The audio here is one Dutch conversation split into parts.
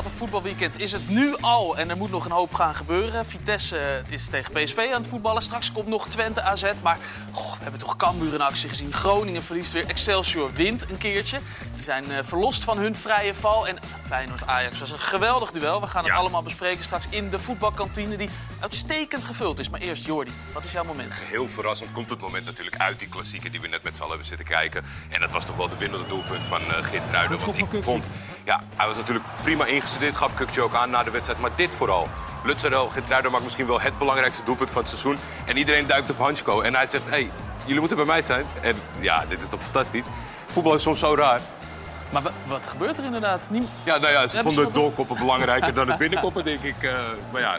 Wat een voetbalweekend is het nu al en er moet nog een hoop gaan gebeuren. Vitesse is tegen PSV aan het voetballen. Straks komt nog Twente AZ. Maar we hebben toch Cambuur in actie gezien. Groningen verliest weer. Excelsior wint een keertje. Die zijn eh, verlost van hun vrije val. En Feyenoord-Ajax was een geweldig duel. We gaan het Ja. allemaal bespreken straks in de voetbalkantine die uitstekend gevuld is. Maar eerst Jordi, wat is jouw moment? Heel verrassend komt het moment natuurlijk uit die klassieker die we net met z'n allen hebben zitten kijken. En dat was toch wel de winnende doelpunt van eh Geertruiden. Want ik vond, ja, hij was natuurlijk prima ingestudeerd, gaf Kukje ook aan na de wedstrijd. Maar dit vooral. Lutzerel, Geertruiden maakt misschien wel het belangrijkste doelpunt van het seizoen. En iedereen duikt op Hansko. En hij zegt, hé, hey, jullie moeten bij mij zijn. En ja, dit is toch fantastisch. Voetbal is soms zo raar. Maar wa- wat gebeurt er inderdaad? Niem- Ja, nou ja, ze vonden het doorkoppen belangrijker dan het binnenkoppen, denk ik. eh. maar ja,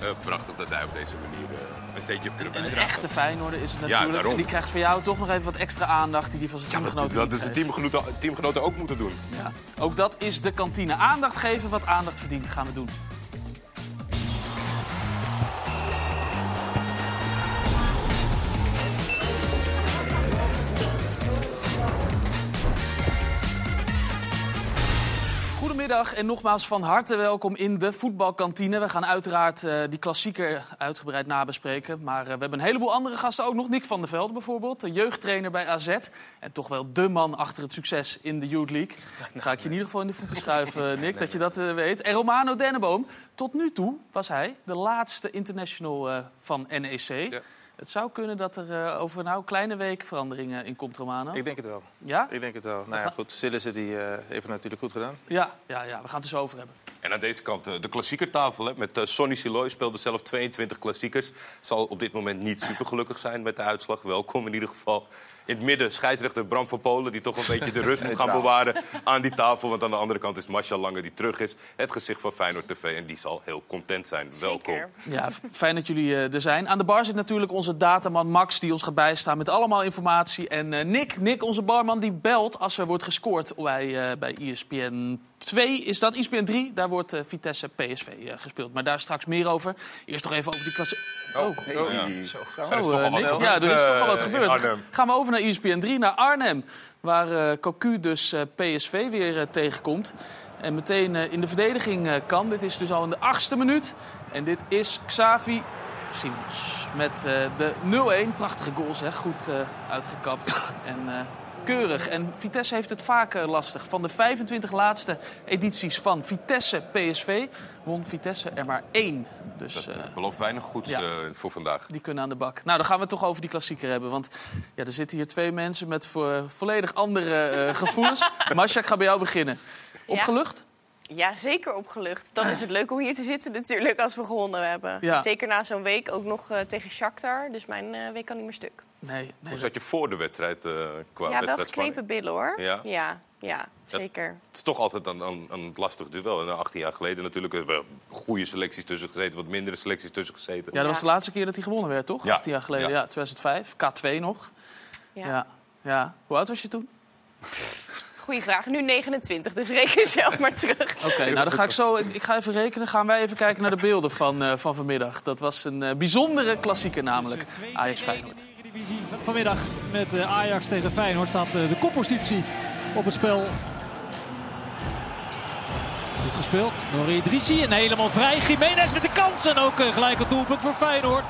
eh, prachtig dat hij op deze manier eh, een steentje op kunnen En een bijdragen. echte Feyenoorder is het natuurlijk. en die krijgt van jou toch nog even wat extra aandacht die die van zijn Ja, teamgenoten dat, dat is de teamgenoten, teamgenoten ook moeten doen. Ja. Ook dat is de kantine. Aandacht geven wat aandacht verdient, gaan we doen. Goedemiddag en nogmaals van harte welkom in de voetbalkantine. We gaan uiteraard eh, die klassieker uitgebreid nabespreken. Maar eh, we hebben een heleboel andere gasten ook nog. Nick van der Velde bijvoorbeeld, de jeugdtrainer bij AZ. En toch wel de man achter het succes in de Youth League. Dan ga ik je in ieder geval in de voeten schuiven, Nick, dat je dat eh, weet. En Romano Denneboom, tot nu toe was hij de laatste international van NEC. Het zou kunnen dat er eh, over nou, een kleine week veranderingen in komt, Romano. Ik denk het wel. Ja? Ik denk het wel. Nou ja, goed. Sillissen die eh, heeft het natuurlijk goed gedaan. Ja, ja, ja, we gaan het dus over hebben. En aan deze kant eh, de klassiekertafel hè, met Sonny Siloy. Speelde zelf 22 klassiekers. Zal op dit moment niet super gelukkig zijn met de uitslag. Welkom in ieder geval. In het midden scheidsrechter Bram van Polen... die toch een beetje de rust moet gaan bewaren aan die tafel. Want aan de andere kant is Marcia Lange die terug is. Het gezicht van Feyenoord TV. En die zal heel content zijn. Welkom. Ja, fijn dat jullie eh, er zijn. Aan de bar zit natuurlijk onze dataman Max, die ons gaat bijstaan met allemaal informatie. En eh, Nick, Nick, onze barman, die belt als er wordt gescoord bij, eh, bij ESPN 2. Is dat ESPN 3? Daar wordt eh, Vitesse PSV eh, gespeeld. Maar daar straks meer over. Eerst toch even over die klasse... Oh, Oh, ja. Zo, is eh, Nick. Ja, er is toch al wat gebeurd. Gaan we over naar ESPN 3, naar Arnhem. Waar eh Cocu dus eh, PSV weer tegenkomt. En meteen eh, in de verdediging eh, kan. Dit is dus al in de achtste minuut. En dit is Xavi Simons. Met eh, de 0-1. Prachtige goal zeg. Goed eh, uitgekapt. En eh, keurig. En Vitesse heeft het vaak eh, lastig. Van de 25 laatste edities van Vitesse PSV won Vitesse er maar één. Dus Dat eh, eh, belooft weinig goeds ja. eh, voor vandaag. die kunnen aan de bak. Nou, dan gaan we het toch over die klassieker hebben. Want ja, er zitten hier twee mensen met voor, volledig andere eh, gevoelens. Masha, ik ga bij jou beginnen. Opgelucht? Ja, zeker opgelucht. Dan is het leuk om hier te zitten natuurlijk als we gewonnen hebben. Ja. Zeker na zo'n week ook nog eh, tegen Shakhtar. Dus mijn week kan niet meer stuk. Nee, nee. Hoe zat je voor de wedstrijd eh, qua ja, wel wedstrijdspanning? geknepen billen hoor. Ja? ja, ja, zeker. Het is toch altijd een, een, een lastig duel. En 18 jaar geleden natuurlijk hebben we goede selecties tussen gezeten, wat mindere selecties tussen gezeten. Ja, dat was de laatste keer dat hij gewonnen werd, toch? Ja. 18 jaar geleden, ja. Ja. 2005. K2 nog. Ja. Ja. ja. Hoe oud was je toen? Goeie vraag. Nu 29, dus reken zelf maar terug. Oké, nou dan ga ik zo. Ik, ik ga even rekenen. Gaan wij even kijken naar de beelden van, eh, van vanmiddag. Dat was een eh, bijzondere klassieker, namelijk Ajax Feyenoord. Vanmiddag met eh, Ajax tegen Feyenoord staat eh, de koppositie op het spel. Goed gespeeld door Idrissi en helemaal vrij. Jiménez met de kans en ook eh, gelijk een doelpunt voor Feyenoord.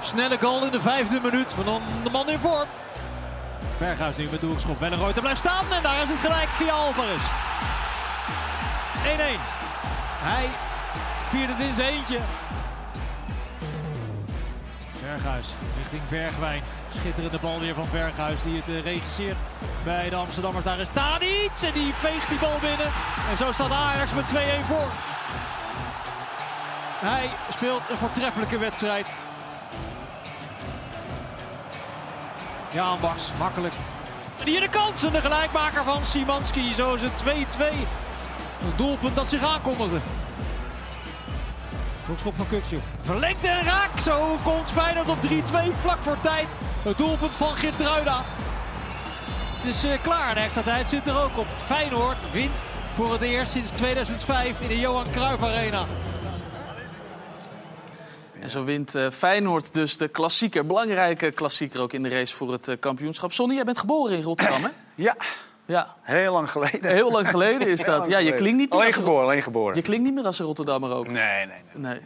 Snelle goal in de vijfde minuut van de man in vorm. Berghuis nu met doelschop. Wellenreuter blijft staan en daar is het gelijk via Alvarez. 1-1. Hij viert het in zijn eentje. Berghuis richting Bergwijn. Schitterende bal weer van Berghuis die het eh, regisseert bij de Amsterdammers. Daar is Tadic en die veegt die bal binnen. En zo staat Ajax met 2-1 voor. Hij speelt een voortreffelijke wedstrijd. Ja, makkelijk. En hier de kans en de gelijkmaker van Simanski. Zo is het 2-2. Een doelpunt dat zich aankondigde. Hoekschop van Kukçu. Verlengd en raak. Zo komt Feyenoord op 3-2 vlak voor tijd. Het doelpunt van Gitruida. Het is eh, klaar. De extra tijd zit er ook op. Feyenoord wint voor het eerst sinds 2005 in de Johan Cruijff Arena. En zo wint eh, Feyenoord dus de klassieker. Belangrijke klassieker ook in de race voor het eh, kampioenschap. Sonny, jij bent geboren in Rotterdam, hè? Ja. Ja, Heel lang geleden. heel lang geleden is dat. Ja, je klinkt niet meer Alleen geboren, alleen geboren. Je klinkt niet meer als een Rotterdammer ook. Nee, nee, nee. Nee.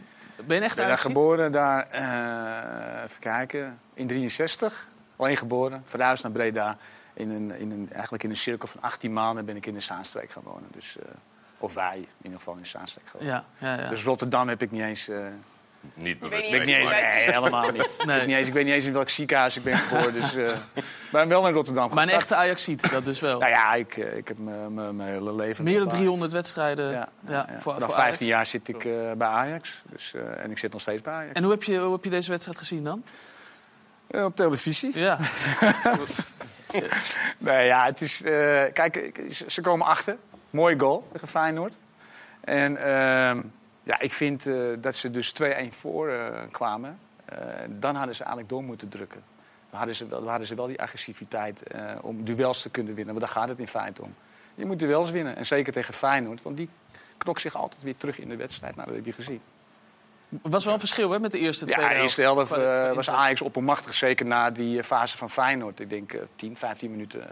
Ben je echt Ik ben daar geboren, daar, eh, even kijken, in 63. Alleen geboren, verhuisd naar Breda. In een, in een, eigenlijk in een cirkel van 18 maanden ben ik in de Zaanstreek gaan wonen. Dus, eh, of wij in ieder geval in de Zaanstreek gaan wonen. Ja, ja, ja. Dus Rotterdam heb ik niet eens... eh, Niet bewust. weet ik niet niet eens, nee, helemaal niet. Ik, Nee. weet niet eens, ik weet niet eens in welk ziekenhuis ik ben geboren. Dus eh ben wel in Rotterdam Maar een gestart. echte Ajaxiet, dat dus wel. Nou ja, ik, eh, ik heb mijn- hele leven... Meer dan op Ajax. 300 wedstrijden. Ja, Ja, ja, Voor, Vanaf voor 15 Ajax. jaar zit ik eh, bij Ajax. Dus, eh, en ik zit nog steeds bij Ajax. En hoe heb, je, hoe heb je deze wedstrijd gezien dan? Eh, op televisie. Ja, Nee, ja, het is... eh, kijk, ik- ze komen achter. Mooie goal tegen Feyenoord. En ehm, ja, ik vind eh, dat ze dus 2-1 voor eh, kwamen. Eh, dan hadden ze eigenlijk door moeten drukken. Dan hadden ze wel, dan hadden ze wel die agressiviteit om duels te kunnen winnen. Want daar gaat het in feite om. Je moet duels winnen. En zeker tegen Feyenoord. Want die knokt zich altijd weer terug in de wedstrijd. Nou, dat heb je gezien. was wel een verschil hè, met de eerste en Ja, de eerste helft was. Ajax oppermachtig. Zeker na die fase van Feyenoord. Ik denk eh, 10, 15 minuten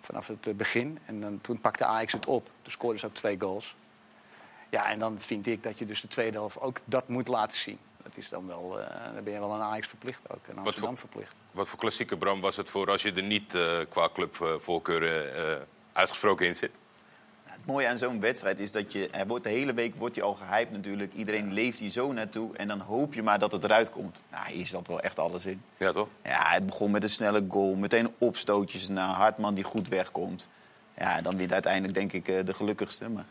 vanaf het begin. En dan, toen pakte Ajax het op. Toen scoorden ze ook twee goals. Ja, en dan vind ik dat je dus de tweede helft ook dat moet laten zien. Dat is dan wel, eh, dan ben je wel aan Ajax verplicht ook. En Amsterdam voor- verplicht. Wat voor klassieke Bram was het voor als je er niet eh, qua clubvoorkeur eh, uitgesproken in zit? Het mooie aan zo'n wedstrijd is dat je... Er wordt de hele week wordt hij al gehyped natuurlijk. Iedereen leeft hier zo naartoe. En dan hoop je maar dat het eruit komt. Nou, hier zat wel echt alles in. Ja, toch? Ja, het begon met een snelle goal. Meteen opstootjes naar Hartman die goed wegkomt. Ja, dan wint uiteindelijk denk ik eh, de gelukkigste. Maar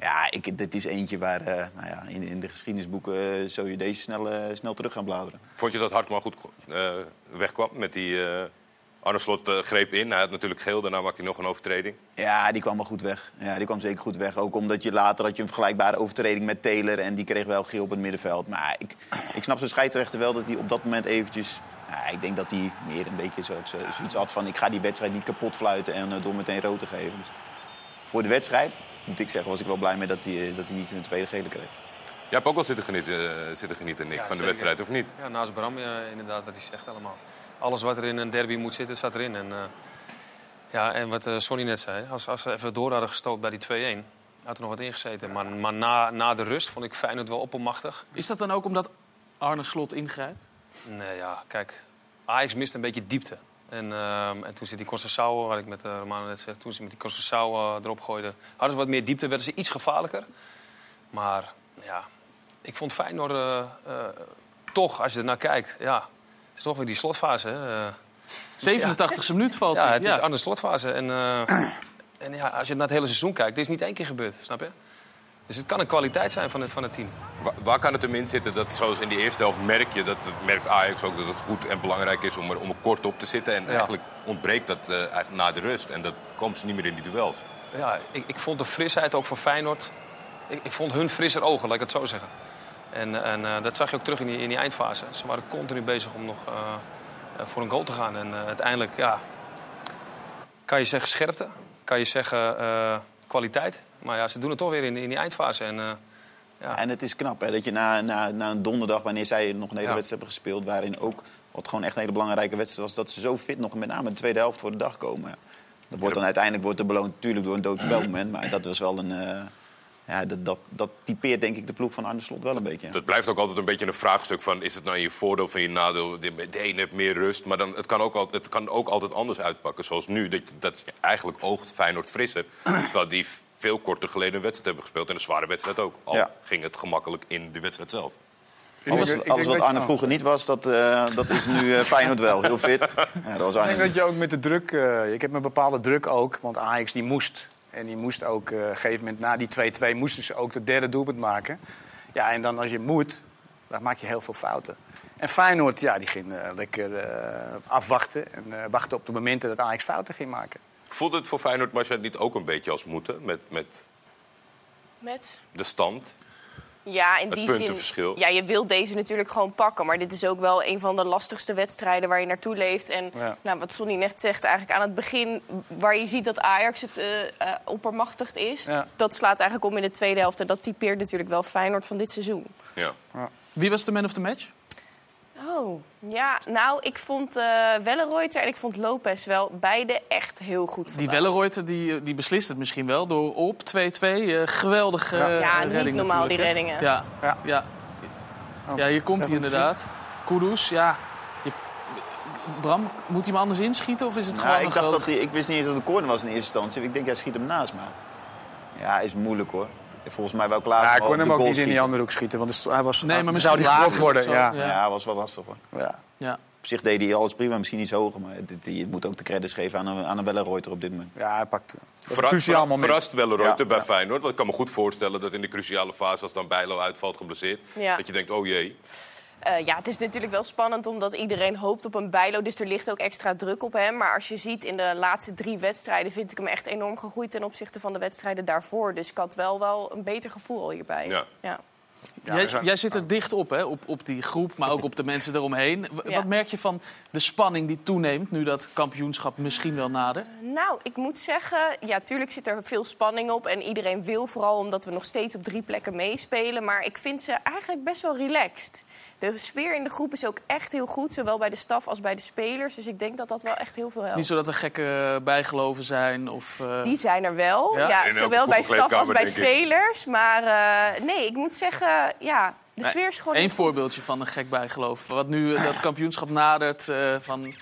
ja, ik, dit is eentje waar eh, nou ja, in, in de geschiedenisboeken eh, zou je deze snel, eh, snel terug gaan bladeren. Vond je dat Hartman goed wegkwam met die... Arne Slot greep in. Hij had natuurlijk geel, daarna maakte hij nog een overtreding. Ja, die kwam wel goed weg. Ja, die kwam zeker goed weg. Ook omdat je later had je een vergelijkbare overtreding met Taylor. En die kreeg wel geel op het middenveld. Maar ik, ik snap zijn scheidsrechter wel dat hij op dat moment eventjes... Ik denk dat hij meer een beetje zo, zo- zoiets had van... ik ga die wedstrijd niet kapot fluiten en door meteen rood te geven. Dus voor de wedstrijd, moet ik zeggen, was ik wel blij mee dat hij, eh, dat hij niet een tweede gele kreeg. Jij hebt ook wel zitten genieten, eh, zitten genieten Nick, Ja, van de zeker. wedstrijd, of niet? Ja, naast Bram ja, inderdaad, wat hij zegt allemaal. Alles wat er in een derby moet zitten, zat erin. En, eh, ja, en wat eh, Sonny net zei, als, als ze even door hadden gestoot bij die 2-1... had er nog wat ingezeten. Maar, maar na, na de rust vond ik Feyenoord wel oppermachtig. Is dat dan ook omdat Arne Slot ingrijpt? Nee, ja, kijk. Ajax mist een beetje diepte. En, ehm, en toen ze die Conceição, wat ik met uh, Romano net zeg... toen ze met die Conceição eh, erop gooiden... hadden ze wat meer diepte, werden ze iets gevaarlijker. Maar ja, ik vond Feyenoord eh, toch, als je er naar kijkt... ja, het is toch weer die slotfase, hè. eh. 87e minuut valt Ja, het is aan de slotfase. En, en ja, als je naar het hele seizoen kijkt, dit is niet één keer gebeurd, snap je? Dus het kan een kwaliteit zijn van het, van het team. Wa- Waar kan het hem in zitten dat, zoals in die eerste helft, merk je, dat het merkt Ajax ook, dat het goed en belangrijk is om er, om er kort op te zitten. En Ja. eigenlijk ontbreekt dat uit- na de rust. En dat komt ze niet meer in die duels. Ja, ik, ik vond de frisheid ook van Feyenoord. Ik, ik vond hun frisser ogen, laat ik het zo zeggen. En, en eh, dat zag je ook terug in die, in die eindfase. Ze waren continu bezig om nog eh, voor een goal te gaan. En uiteindelijk, ja, kan je zeggen scherpte, kan je zeggen kwaliteit. Maar ja, ze doen het toch weer in, in die eindfase. En, eh, ja. En het is knap hè, dat je na, na, na een donderdag, wanneer zij nog een hele Ja. wedstrijd hebben gespeeld... waarin ook, wat gewoon echt een hele belangrijke wedstrijd was... dat ze zo fit nog met name de tweede helft voor de dag komen. Dat wordt dan uiteindelijk wordt er beloond natuurlijk door een doodspelmoment. Maar dat was wel een... eh, ja, dat, dat, dat typeert denk ik de ploeg van Arne Slot wel een beetje. Dat blijft ook altijd een beetje een vraagstuk van... is het nou in je voordeel of in je nadeel? De de ene heeft meer rust, maar dan, het, kan ook al, het kan ook altijd anders uitpakken. Zoals nu, dat, dat je eigenlijk oogt Feyenoord frisser. terwijl die veel korter geleden een wedstrijd hebben gespeeld. En een zware wedstrijd ook. Al Ja. ging het gemakkelijk in de wedstrijd zelf. Alles, Ik denk alles wat Arne vroeger niet was, dat, eh, dat is nu eh, Feyenoord wel. Heel fit. Ja, dat was Ik denk dat je ook met de druk... eh, ik heb een bepaalde druk ook, want Ajax die moest. En die moest ook, eh, op een gegeven moment na die 2-2... moesten ze ook de derde doelpunt maken. Ja, en dan als je moet, dan maak je heel veel fouten. En Feyenoord, ja, die ging lekker eh, afwachten. En eh, wachten op de momenten dat Ajax fouten ging maken. Voelt het voor Feyenoord Marcia, niet ook een beetje als moeten met, met Met? de stand? Ja, in Het die puntenverschil. zin. Ja, je wilt deze natuurlijk gewoon pakken. Maar dit is ook wel een van de lastigste wedstrijden waar je naartoe leeft. En Ja. nou, wat Sonny net zegt, eigenlijk aan het begin... waar je ziet dat Ajax het eh eh, oppermachtigd is... Ja. dat slaat eigenlijk om in de tweede helft. En dat typeert natuurlijk wel Feyenoord van dit seizoen. Ja. Wie was de man of the match? Oh, Oh, ja. Nou, ik vond eh Wellenreuter en ik vond Lopez wel beide echt heel goed Die vandaag. Wellenreuter die, die beslist het misschien wel door op 2-2. eh, geweldige eh, Ja, niet normaal, die natuurlijk, reddingen. Ja, Ja. ja. ja hier komt hij inderdaad. Kudus, ja. Je- Bram, moet hij hem anders inschieten of is het Nou, gewoon ik, een dacht groot... dat hij, ik wist niet eens dat het een corner was in eerste instantie. Ik denk, hij schiet hem naast, maat. Ja, is moeilijk hoor. Volgens mij wel klaar. Ja, hij kon hem ook niet in die andere hoek schieten. Want hij was, Nee, maar zou die geblokt worden. zo. Ja. Ja. Ja, was wel lastig hoor. Ja. Ja. Op zich deed hij alles prima, misschien iets hoger. Maar dit, je moet ook de credits geven aan een, aan een op dit moment. ja, hij pakt. Cruciaal moment. verrast wel Reuter Ja. bij Feyenoord. Want ik kan me goed voorstellen dat in de cruciale fase, als dan Bijlo uitvalt geblesseerd, Ja. dat je denkt, oh jee. Eh, ja, het is natuurlijk wel spannend omdat iedereen hoopt op een bijlo. Dus er ligt ook extra druk op hem. Maar als je ziet in de laatste drie wedstrijden... vind ik hem echt enorm gegroeid ten opzichte van de wedstrijden daarvoor. Dus ik had wel, wel een beter gevoel al hierbij. Ja. Ja. Ja, jij, we zijn- jij zit er dicht op, hè? Op, op die groep, maar ook op de mensen eromheen. W- Ja. Wat merk je van de spanning die toeneemt nu dat kampioenschap misschien wel nadert? Nou, ik moet zeggen, ja, tuurlijk zit er veel spanning op. En iedereen wil vooral omdat we nog steeds op drie plekken meespelen. Maar ik vind ze eigenlijk best wel relaxed. De sfeer in de groep is ook echt heel goed, zowel bij de staf als bij de spelers. Dus ik denk dat dat wel echt heel veel Het is helpt. niet zo dat er gekke bijgeloven zijn of... eh, Die zijn er wel, Ja? zowel bij staf als bij spelers. Maar eh, nee, ik moet zeggen, ja, de Nee, sfeer is gewoon... Eén goed. voorbeeldje van een gek bijgeloof. Wat nu eh, dat kampioenschap nadert. eh, van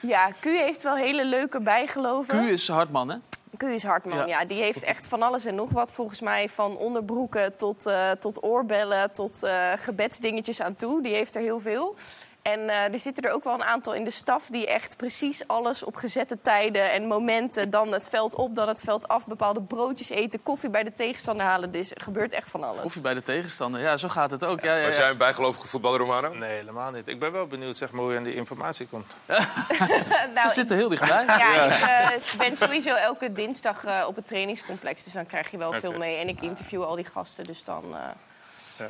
Ja, Q heeft wel hele leuke bijgeloven. Q is Hartman, hè? Q is Hartman, Ja. ja. Die heeft echt van alles en nog wat volgens mij. Van onderbroeken tot, eh, tot oorbellen, tot eh, gebedsdingetjes aan toe. Die heeft er heel veel. En eh, er zitten er ook wel een aantal in de staf die echt precies alles op gezette tijden en momenten. Dan het veld op, dan het veld af. Bepaalde broodjes eten, koffie bij de tegenstander halen. Dus er gebeurt echt van alles. Of je bij de tegenstander. Ja, zo gaat het ook. Ja, ja, jij een bijgelovige voetballer, Romano? Nee, helemaal niet. Ik ben wel benieuwd zeg maar, hoe je aan die informatie komt. Nou, Ze zitten heel dichtbij. Ja, ik eh, ben sowieso elke dinsdag eh, op het trainingscomplex. Dus dan krijg je wel veel mee. En ik interview al die gasten. Dus dan eh,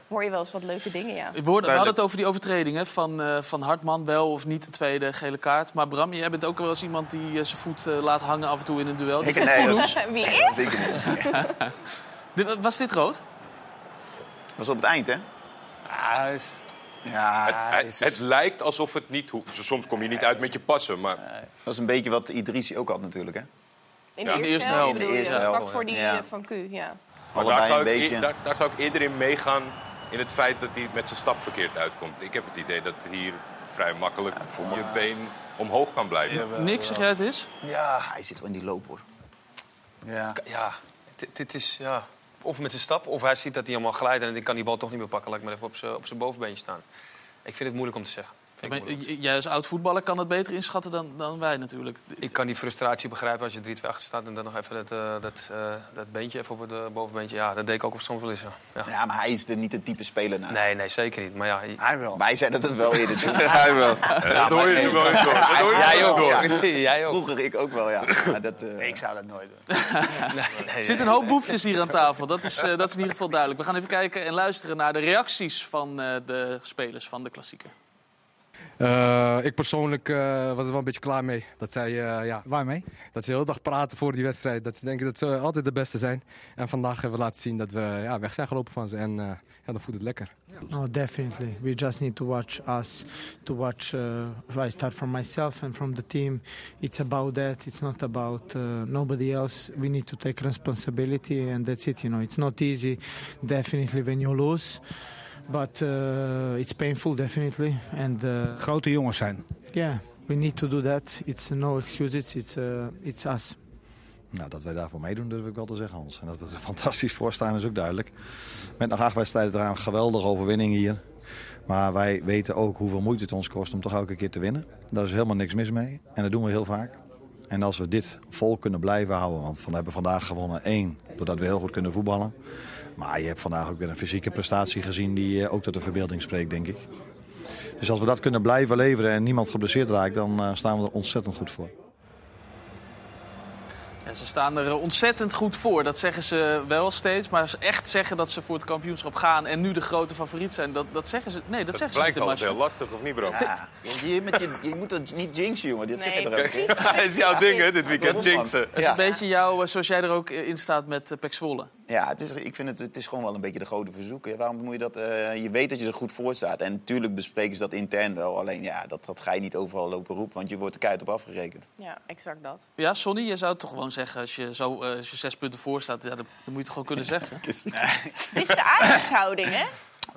hoor je wel eens wat leuke dingen, ja. We hadden het over die overtredingen van, eh, van Hartman. Wel of niet de tweede gele kaart. Maar Bram, jij bent ook wel eens iemand die eh, zijn voet eh, laat hangen af en toe in een duel. Ik- nee. Wie is? Zeker niet. Was dit rood? was op het eind, hè? Ja, is- Ja, Het, het, het lijkt alsof het niet hoeft. Soms kom je niet uit met je passen, maar dat is een beetje wat Idrissi ook had natuurlijk, hè? In Ja, de de eerste helft. je, De eerste Vlak helft, voor die ja. van Q, ja. Maar daar zou, ik, daar, daar zou ik eerder in meegaan in het feit dat hij met zijn stap verkeerd uitkomt. Ik heb het idee dat hier vrij makkelijk je been omhoog kan blijven. Niks, zeg jij het is? ja, Hij zit wel in die loop, hoor. ja. Ja, dit, is ja, of met zijn stap, of hij ziet dat hij helemaal glijdt en ik kan die bal toch niet meer pakken. Laat ik maar even op zijn, op zijn bovenbeentje staan. Ik vind het moeilijk om te zeggen. Maar jij als oud voetballer kan het beter inschatten dan, dan wij natuurlijk. ik kan die frustratie begrijpen als je 3-2 achter staat en dan nog even dat, eh, dat, eh, dat beentje even op het eh, bovenbeentje. Ja, dat deed ik ook soms wel eens. Ja. Ja. Ja, maar hij is er niet het type speler naar. Nee, nee, zeker niet. Maar ja, je- Hij wel. Wij zeiden het wel eerder. hij wel. dat hoor je nu wel eens door. Dat hoor jij ook hoor. door. jij ook. Vroeger ik ook wel, ja. Maar dat, eh, Ik zou dat nooit doen. Nee, nee, Er zitten een hoop boefjes hier aan tafel. Dat is, eh, dat is in ieder geval duidelijk. We gaan even kijken en luisteren naar de reacties van eh, de spelers van de klassieker. Eh, ik persoonlijk eh, was er wel een beetje klaar mee. Dat zij, eh, ja, Waarmee? dat ze de hele dag praten voor die wedstrijd. Dat ze denken dat ze altijd de beste zijn. En vandaag hebben we laten zien dat we ja, weg zijn gelopen van ze. En ja, dan voelt het lekker. No, definitely. We just need to watch us, to watch. Uh, I start from myself and from the team. It's about that. It's not about uh, nobody else. We need to take responsibility, and that's it. You know, it's not easy, definitely, when you lose, but uh, it's painful, definitely. And uh, Grote jongens zijn. yeah, we need to do that. It's no excuses. It's uh, it's us. Nou, dat wij daarvoor meedoen, durf ik wel te zeggen, Hans. En dat we er fantastisch voor staan, is ook duidelijk. Met nog acht wedstrijden eraan, geweldige overwinning hier. Maar wij weten ook hoeveel moeite het ons kost om toch elke keer te winnen. Daar is helemaal niks mis mee. En dat doen we heel vaak. En als we dit vol kunnen blijven houden, want we hebben vandaag gewonnen één, doordat we heel goed kunnen voetballen. Maar je hebt vandaag ook weer een fysieke prestatie gezien die eh, ook tot de verbeelding spreekt, denk ik. Dus als we dat kunnen blijven leveren en niemand geblesseerd raakt, dan eh, staan we er ontzettend goed voor. En ze staan er eh, ontzettend goed voor. Dat zeggen ze wel steeds. Maar ze echt zeggen dat ze voor het kampioenschap gaan en nu de grote favoriet zijn, dat, dat zeggen ze. Nee, dat, Dat zeggen ze blijkt niet altijd heel Marseille. lastig, of niet, bro? ja, je, met je, je moet dat niet jinxen, jongen. Dit zeg je er ook. Dat is jouw ding, hè, dit weekend, jinxen. Dat is een beetje jou, eh, zoals jij er ook in staat met uh, Pek Zwolle. Ja, het is, ik vind het, het is gewoon wel een beetje de goden verzoek. hè. Waarom moet je dat? eh, je weet dat je er goed voor staat. En natuurlijk bespreken ze dat intern wel. Alleen ja, dat, dat ga je niet overal lopen roepen, want je wordt er keihard op afgerekend. Ja, exact dat. Ja, Sonny, je zou toch gewoon zeggen, als je, zo, eh, als je zes punten voor staat, ja, dan, dan moet je het gewoon kunnen zeggen. Dit is de Ajax-houding, hè?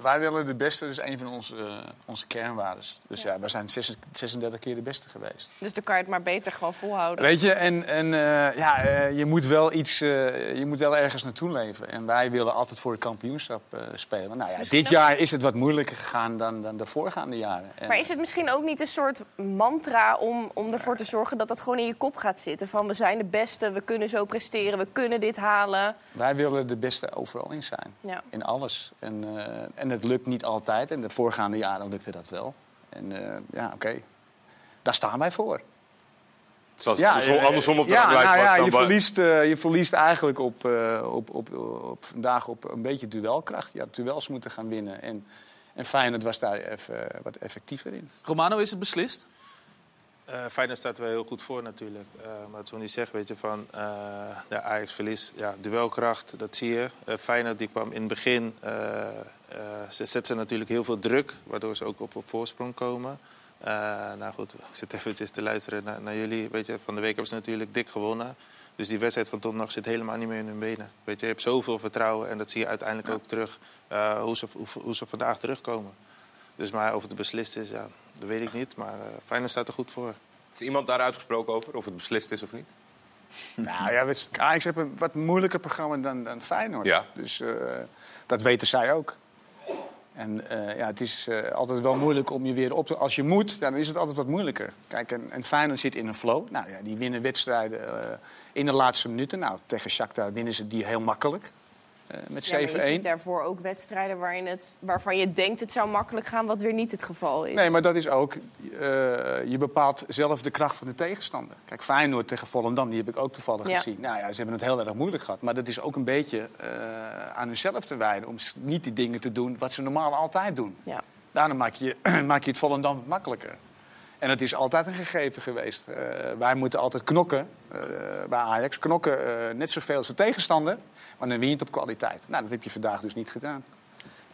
Wij willen de beste, dat is een van onze, eh, onze kernwaarden. Dus ja, wij zijn 36 keer de beste geweest. Dus dan kan je het maar beter gewoon volhouden. Weet je, en, en eh, ja, eh, je moet wel iets, je moet wel ergens naartoe leven. En wij willen altijd voor het kampioenschap spelen. Nou ja, misschien dit ook- jaar is het wat moeilijker gegaan dan, dan de voorgaande jaren. En- Maar is het misschien ook niet een soort mantra om, om ervoor te zorgen dat dat gewoon in je kop gaat zitten? Van we zijn de beste, we kunnen zo presteren, we kunnen dit halen. Wij willen de beste overal in zijn. Ja. In alles. En, eh, en het lukt niet altijd. En de voorgaande jaren lukte dat wel. En eh, ja, oké. Daar staan wij voor. Zoals Ja, andersom, eh, andersom op de ja, lijst nou was ja, dan je, verliest, eh, je verliest eigenlijk op, eh, op, op, op, vandaag op een beetje duelkracht. Je had duels moeten gaan winnen. En, en Feyenoord was daar even, wat effectiever in. Romano, is het beslist? Eh Feyenoord staat er wel heel goed voor natuurlijk. Eh maar wil niet zeggen, weet je, van eh de Ajax verlies. Ja, duelkracht, dat zie je. Eh Feyenoord die kwam in het begin, ze zetten natuurlijk heel veel druk, waardoor ze ook op, op voorsprong komen. Eh, nou goed, ik zit eventjes te luisteren naar, naar jullie. Weet je, van de week hebben ze natuurlijk dik gewonnen. Dus die wedstrijd van donderdag zit helemaal niet meer in hun benen. Weet je, je hebt zoveel vertrouwen en dat zie je uiteindelijk ook terug eh, hoe, ze, hoe, hoe ze vandaag terugkomen. Dus maar of het beslist is, ja, dat weet ik niet. Maar eh Feyenoord staat er goed voor. Is iemand daar uitgesproken over, of het beslist is of niet? Nou ja, Ajax heeft een wat moeilijker programma dan, dan Feyenoord. Ja. Dus eh, dat weten zij ook. En eh, ja, het is eh, altijd wel moeilijk om je weer op te... Als je moet, ja, dan is het altijd wat moeilijker. Kijk, en, en Feyenoord zit in een flow. Nou ja, die winnen wedstrijden eh, in de laatste minuten. Nou, tegen Shakhtar winnen ze die heel makkelijk. Eh, met 7-1. Ja, je ziet daarvoor ook wedstrijden waarin het, waarvan je denkt het zou makkelijk gaan, wat weer niet het geval is. Nee, maar dat is ook, eh, je bepaalt zelf de kracht van de tegenstander. Kijk, Feyenoord tegen Volendam, die heb ik ook toevallig Ja. gezien. Nou ja, ze hebben het heel erg moeilijk gehad. Maar dat is ook een beetje eh, aan hunzelf te wijden. Om niet die dingen te doen wat ze normaal altijd doen. Ja. Daarom maak je, maak je het Volendam makkelijker. En dat is altijd een gegeven geweest. Wij moeten altijd knokken bij Ajax. Knokken net zoveel als de tegenstander. Maar dan win je het op kwaliteit. Nou, dat heb je vandaag dus niet gedaan.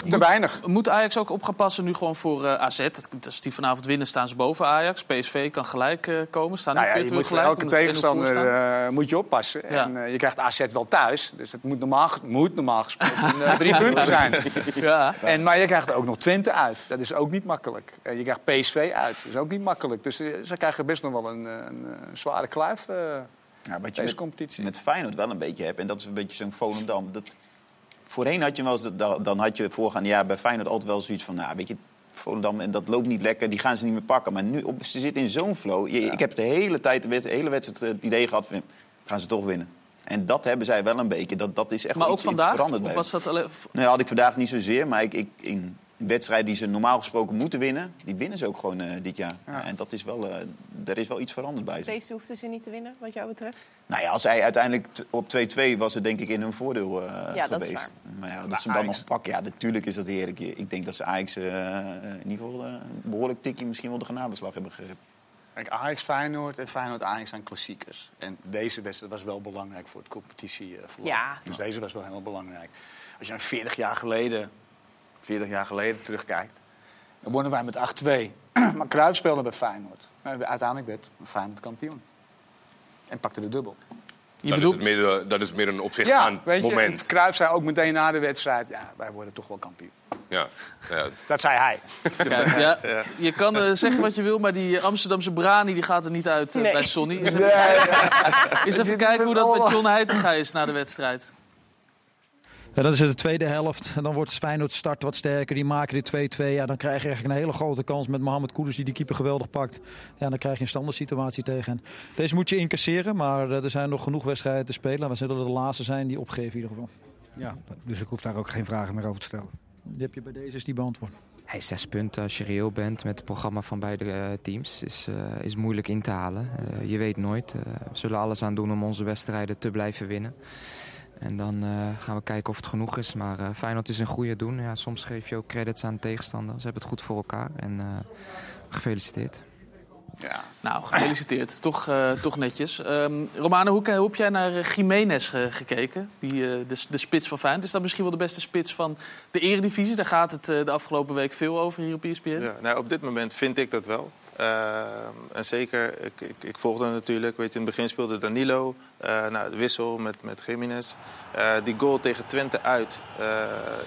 Te weinig. Moet Ajax ook op gaan passen nu gewoon voor eh, AZ? Als die vanavond winnen, staan ze boven Ajax. PSV kan gelijk eh, komen. Staan Nou ja, je moet voor elke omdat ze 1-0 tegenstander eh, moet je oppassen. Ja. En je krijgt AZ wel thuis. Dus het moet normaal, moet normaal gesproken drie punten zijn. Ja. En, maar je krijgt ook nog Twente uit. Dat is ook niet makkelijk. En je krijgt PSV uit. Dat is ook niet makkelijk. Dus ze krijgen best nog wel een, een, een zware kluif. Ja, wat je met, competitie. met Feyenoord wel een beetje hebt. En dat is een beetje zo'n Volendam. Dat, voorheen had je wel eens, dat- dan had je voorgaande jaar bij Feyenoord altijd wel zoiets van... Nou, weet je, Volendam, en dat loopt niet lekker, die gaan ze niet meer pakken. Maar nu, op, ze zitten in zo'n flow. Je- Ik heb de hele tijd, de, hele wedstrijd eh, het idee gehad van... gaan ze toch winnen. En dat hebben zij wel een beetje. Dat, dat is echt Maar wel ook iets, iets vandaag? veranderd Of bij was dat alleen... Nee, had ik vandaag niet zozeer. Maar ik, ik, in wedstrijden die ze normaal gesproken moeten winnen... die winnen ze ook gewoon eh, dit jaar. En dat is wel, eh, er is wel iets veranderd bij ze. Deze hoefden ze niet te winnen, wat jou betreft. Nou ja, als hij uiteindelijk op 2-2 was het denk ik in hun voordeel eh, Ja, dat is geweest. waar. Maar ja, dat ze hem dan nog pakken, ja, natuurlijk is dat heerlijk. Ik denk dat ze Ajax eh, in ieder geval eh, een behoorlijk tikje misschien wel de genadeslag hebben gegeven. Kijk, Ajax Feyenoord en Feyenoord Ajax zijn klassiekers. En deze wedstrijd was wel belangrijk voor het competitieverloop. Ja. Dus deze was wel heel belangrijk. Als je een 40 jaar geleden, 40 jaar geleden terugkijkt, dan wonnen wij met 8-2. maar Cruijff speelde bij Feyenoord. Maar uiteindelijk werd Feyenoord kampioen. En pakte de dubbel. Je dat, bedoelt... is meer, dat is meer een op zich Ja, staand weet je, moment. en Cruijff zei ook meteen na de wedstrijd, ja, wij worden toch wel kampioen. Ja. Ja. Dat zei hij. Ja, je kan eh, zeggen wat je wil, maar die eh, Amsterdamse brani die gaat er niet uit eh, Nee. bij Sonny. Eens even, eens even kijken hoe dat met John Heitinga is na de wedstrijd. Ja, dan is het de tweede helft. En dan wordt Feyenoord start wat sterker. Die maken de 2-2. Ja, dan krijg je eigenlijk een hele grote kans met Mohamed Kudus die die keeper geweldig pakt. Ja, dan krijg je een standaard situatie tegen. hen. Deze moet je incasseren, maar eh, er zijn nog genoeg wedstrijden te spelen. We zullen de laatste zijn die opgeven in ieder geval. Ja, dus ik hoef daar ook geen vragen meer over te stellen. Die heb je bij deze is die beantwoord. Hey, zes punten als je reëel bent met het programma van beide eh, teams is, eh, is moeilijk in te halen. Eh, je weet nooit. Eh, we zullen alles aan doen om onze wedstrijden te blijven winnen. En dan eh, gaan we kijken of het genoeg is. Maar eh, Feyenoord is een goede doen. Ja, soms geef je ook credits aan de tegenstander. Ze hebben het goed voor elkaar. En eh, gefeliciteerd. Ja. Nou, gefeliciteerd. toch, eh, toch netjes. Ehm Romano, hoe, hoe heb jij naar Jiménez gekeken? Die, eh, de, de spits van Feyenoord. Is dat misschien wel de beste spits van de eredivisie? Daar gaat het eh, de afgelopen week veel over hier op ESPN. Ja, nou, op dit moment vind ik dat wel. Ehm, en zeker, ik, ik, ik volgde natuurlijk. Weet je, in het begin speelde Danilo. eh nou, de wissel met, met Jiménez. Eh, die goal tegen Twente uit. eh,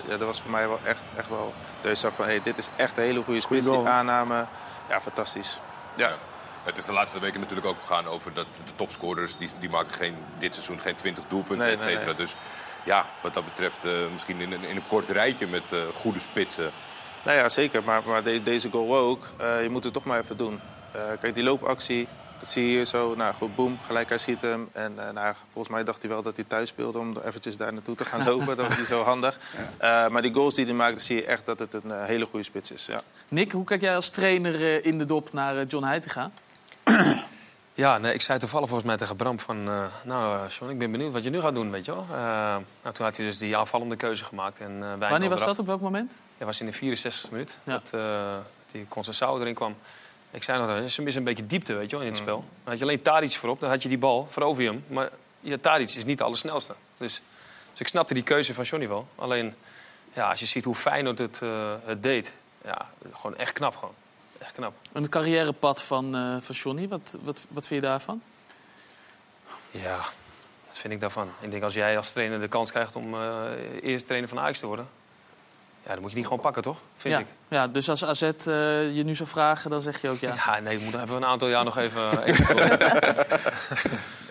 ja, dat was voor mij wel echt, echt wel... Dat je zag van, hey, dit is echt een hele goede spits. Aanname, ja, fantastisch. Ja. Het is de laatste weken natuurlijk ook gegaan over dat de topscorers... die, die maken geen, dit seizoen geen 20 doelpunten, Nee, et cetera. nee. Dus ja, wat dat betreft eh, misschien in een, in een kort rijtje met eh, goede spitsen. Nou ja, zeker. Maar, maar de- deze goal ook. Eh, je moet het toch maar even doen. Eh, kijk, die loopactie, dat zie je hier zo. Nou, goed, boem, gelijk hij schiet hem. En eh, nou, volgens mij dacht hij wel dat hij thuis speelde om eventjes daar naartoe te gaan lopen. dat was niet zo handig. Eh, maar die goals die hij maakte, zie je echt dat het een hele goede spits is. Ja. Nick, hoe kijk jij als trainer in de dop naar John Heitinga? Ja, nee, ik zei toevallig volgens mij tegen Bram van... eh, nou, eh, John, ik ben benieuwd wat je nu gaat doen, weet je wel. Eh, nou, toen had hij dus die aanvallende keuze gemaakt. En, eh, Wijndal Wanneer was dat? Op welk moment? Ja, was in de 64 minuut. Ja. Dat, eh die Conceição erin kwam. Ik zei nog, er is een beetje diepte weet je wel, in het spel. Dan had je alleen Tadic voorop, dan had je die bal, verover je hem. Maar ja, Tadic is niet de allersnelste. Dus, dus ik snapte die keuze van Johnny wel. Alleen, ja, als je ziet hoe Feyenoord het, eh, het deed... Ja, gewoon echt knap gewoon. Echt knap. En het carrièrepad van, eh van Johnny, wat, wat, wat vind je daarvan? Ja, wat vind ik daarvan? Ik denk als jij als trainer de kans krijgt om eh eerste trainer van Ajax te worden... Ja, dan moet je die gewoon pakken, toch? Vind ja. ik. ja, dus als AZ eh, je nu zou vragen, dan zeg je ook ja. Ja, nee, ik moet even een aantal jaar nog even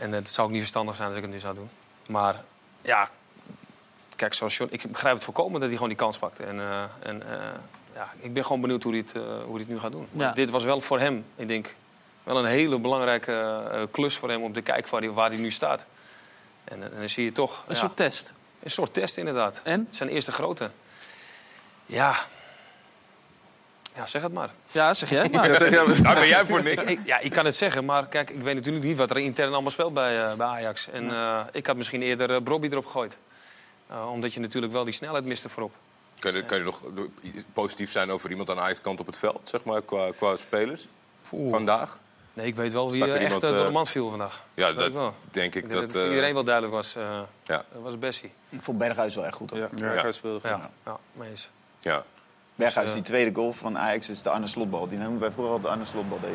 en het zou ook niet verstandig zijn als ik het nu zou doen. Maar ja, kijk, zoals John, ik begrijp het volkomen dat hij gewoon die kans pakt. En, en ja, ik ben gewoon benieuwd hoe hij het, eh, hoe hij het nu gaat doen. Ja. Dit was wel voor hem, ik denk, wel een hele belangrijke eh, klus voor hem om te kijken waar hij, waar hij nu staat. En, en dan zie je toch... Een ja, soort test. Een soort test, inderdaad. En? Zijn eerste grote. Ja. Ja, zeg het maar. Ja, zeg jij het maar. Ja. Daar ben jij voor, Nick. Ik, ja, ik kan het zeggen, maar kijk, ik weet natuurlijk niet wat er intern allemaal speelt bij, eh, bij Ajax. En ik had misschien eerder uh, Brobby erop gegooid. Omdat je natuurlijk wel die snelheid miste voorop. Kun je, kun je nog positief zijn over iemand aan Ajax kant op het veld, zeg maar, qua, qua spelers Oeh. vandaag? Nee, ik weet wel wie er echt iemand, uh, door de eh, man viel vandaag. Ja, dat ik wel. denk ik Ik dat... denk dat eh, iedereen wel duidelijk was. eh ja. Dat was Bessie. Ik vond Berghuis wel echt goed. Hoor. Ja, Berghuis speelde goed. Ja, ja, mee eens. Ja. Berghuis, Dus, die eh, tweede goal van Ajax is de Arne Slotbal. Die noemen wij vroeger altijd de Arne Slotbal. Deze.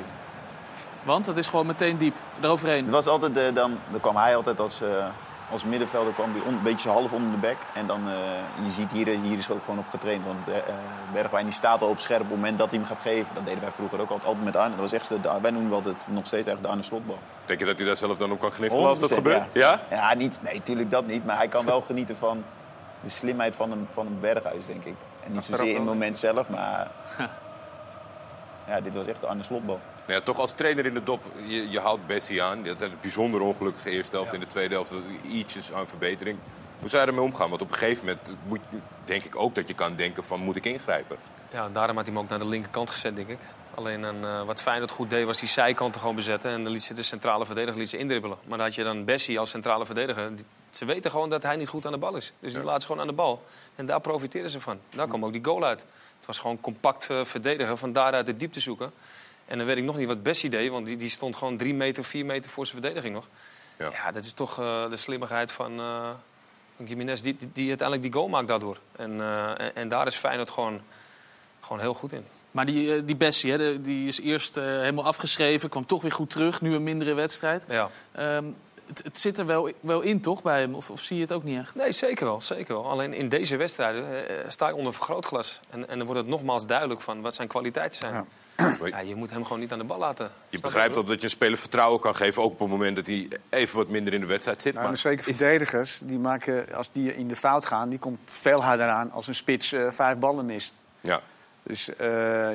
Want het is gewoon meteen diep, eroverheen. Het was altijd, eh, dan, dan kwam hij altijd als, eh, als middenvelder kwam hij een beetje half onder de bek. En dan, eh, je ziet hier, hier is ook gewoon op getraind. Want eh, Bergwijn die staat al op scherp op het moment dat hij hem gaat geven. Dat deden wij vroeger ook altijd, altijd met Arne. Dat was echt, de, wij noemen altijd nog steeds echt de Arne Slotbal. Denk je dat hij daar zelf dan op kan gniffelen als dat 100%, gebeurt? Ja? Ja, niet, nee, natuurlijk dat niet. Maar hij kan wel genieten van de slimheid van een, van een Berghuis, denk ik. En niet zozeer in het moment zelf, maar... Ja, dit was echt de Arne Slotbal. Nou ja, toch als trainer in de dop, je, je houdt Bessie aan. Dat is een bijzonder ongelukkige eerste helft. In de tweede helft ietsjes aan verbetering. Hoe zou je ermee omgaan? Want op een gegeven moment moet, denk ik ook dat je kan denken van moet ik ingrijpen? Ja, daarom had hij hem ook naar de linkerkant gezet, denk ik. Alleen een, uh, wat Feyenoord goed deed, was die zijkanten gewoon bezetten. En dan liet ze de centrale verdediger liet ze indribbelen. Maar dan had je dan Bessie als centrale verdediger. Die, ze weten gewoon dat hij niet goed aan de bal is. Dus die laat ze gewoon aan de bal. En daar profiteren ze van. Daar kwam ook die goal uit. Het was gewoon compact uh, verdedigen, van daaruit de diepte zoeken. En dan weet ik nog niet wat Bessie deed, want die, die stond gewoon drie meter, vier meter voor zijn verdediging nog. Ja, ja dat is toch uh, de slimmigheid van, uh, van Jiménez, die, die, die, uiteindelijk die goal maakt daardoor. En, uh, en, en, daar is Feyenoord gewoon, gewoon heel goed in. Maar die, die Bessie, hè, die is eerst uh, helemaal afgeschreven, kwam toch weer goed terug, nu een mindere wedstrijd. Ja. Um, het, het, zit er wel, wel in, toch, bij hem? Of, of, zie je het ook niet echt? Nee, zeker wel. Zeker wel. Alleen in deze wedstrijden uh, sta je onder vergrootglas. En, en dan wordt het nogmaals duidelijk van wat zijn kwaliteiten zijn. Ja. Ja, je moet hem gewoon niet aan de bal laten. Je begrijpt dat, dat je een speler vertrouwen kan geven, ook op het moment dat hij even wat minder in de wedstrijd zit. Nou, maar zeker is... verdedigers, die maken, als die in de fout gaan, die komt veel harder aan als een spits uh, vijf ballen mist. Ja. Dus uh,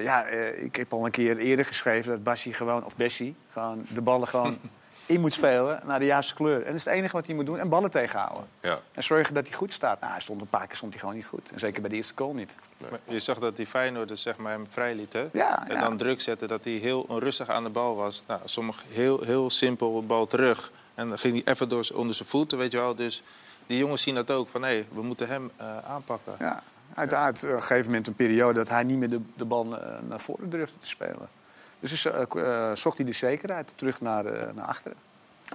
ja, uh, ik heb al een keer eerder geschreven dat Bassi gewoon, of Bessie, gewoon de ballen gewoon in moet spelen naar de juiste kleur. En dat is het enige wat hij moet doen. En ballen tegenhouden. Ja. En zorgen dat hij goed staat. Nou, hij stond een paar keer stond hij gewoon niet goed. En zeker bij de eerste goal niet. Maar je zag dat die Feyenoorders zeg maar, hem vrij liet, hè? Ja, en ja. dan druk zetten dat hij heel onrustig aan de bal was. Nou, sommige heel, heel simpel bal terug. En dan ging hij even door, onder zijn voeten, weet je wel. Dus die jongens zien dat ook, van hé, hey, we moeten hem uh, aanpakken. Ja, uiteraard. Op een gegeven moment een periode dat hij niet meer de, de bal uh, naar voren durfde te spelen. Dus eh, eh, zocht hij de zekerheid terug naar, eh, naar achteren.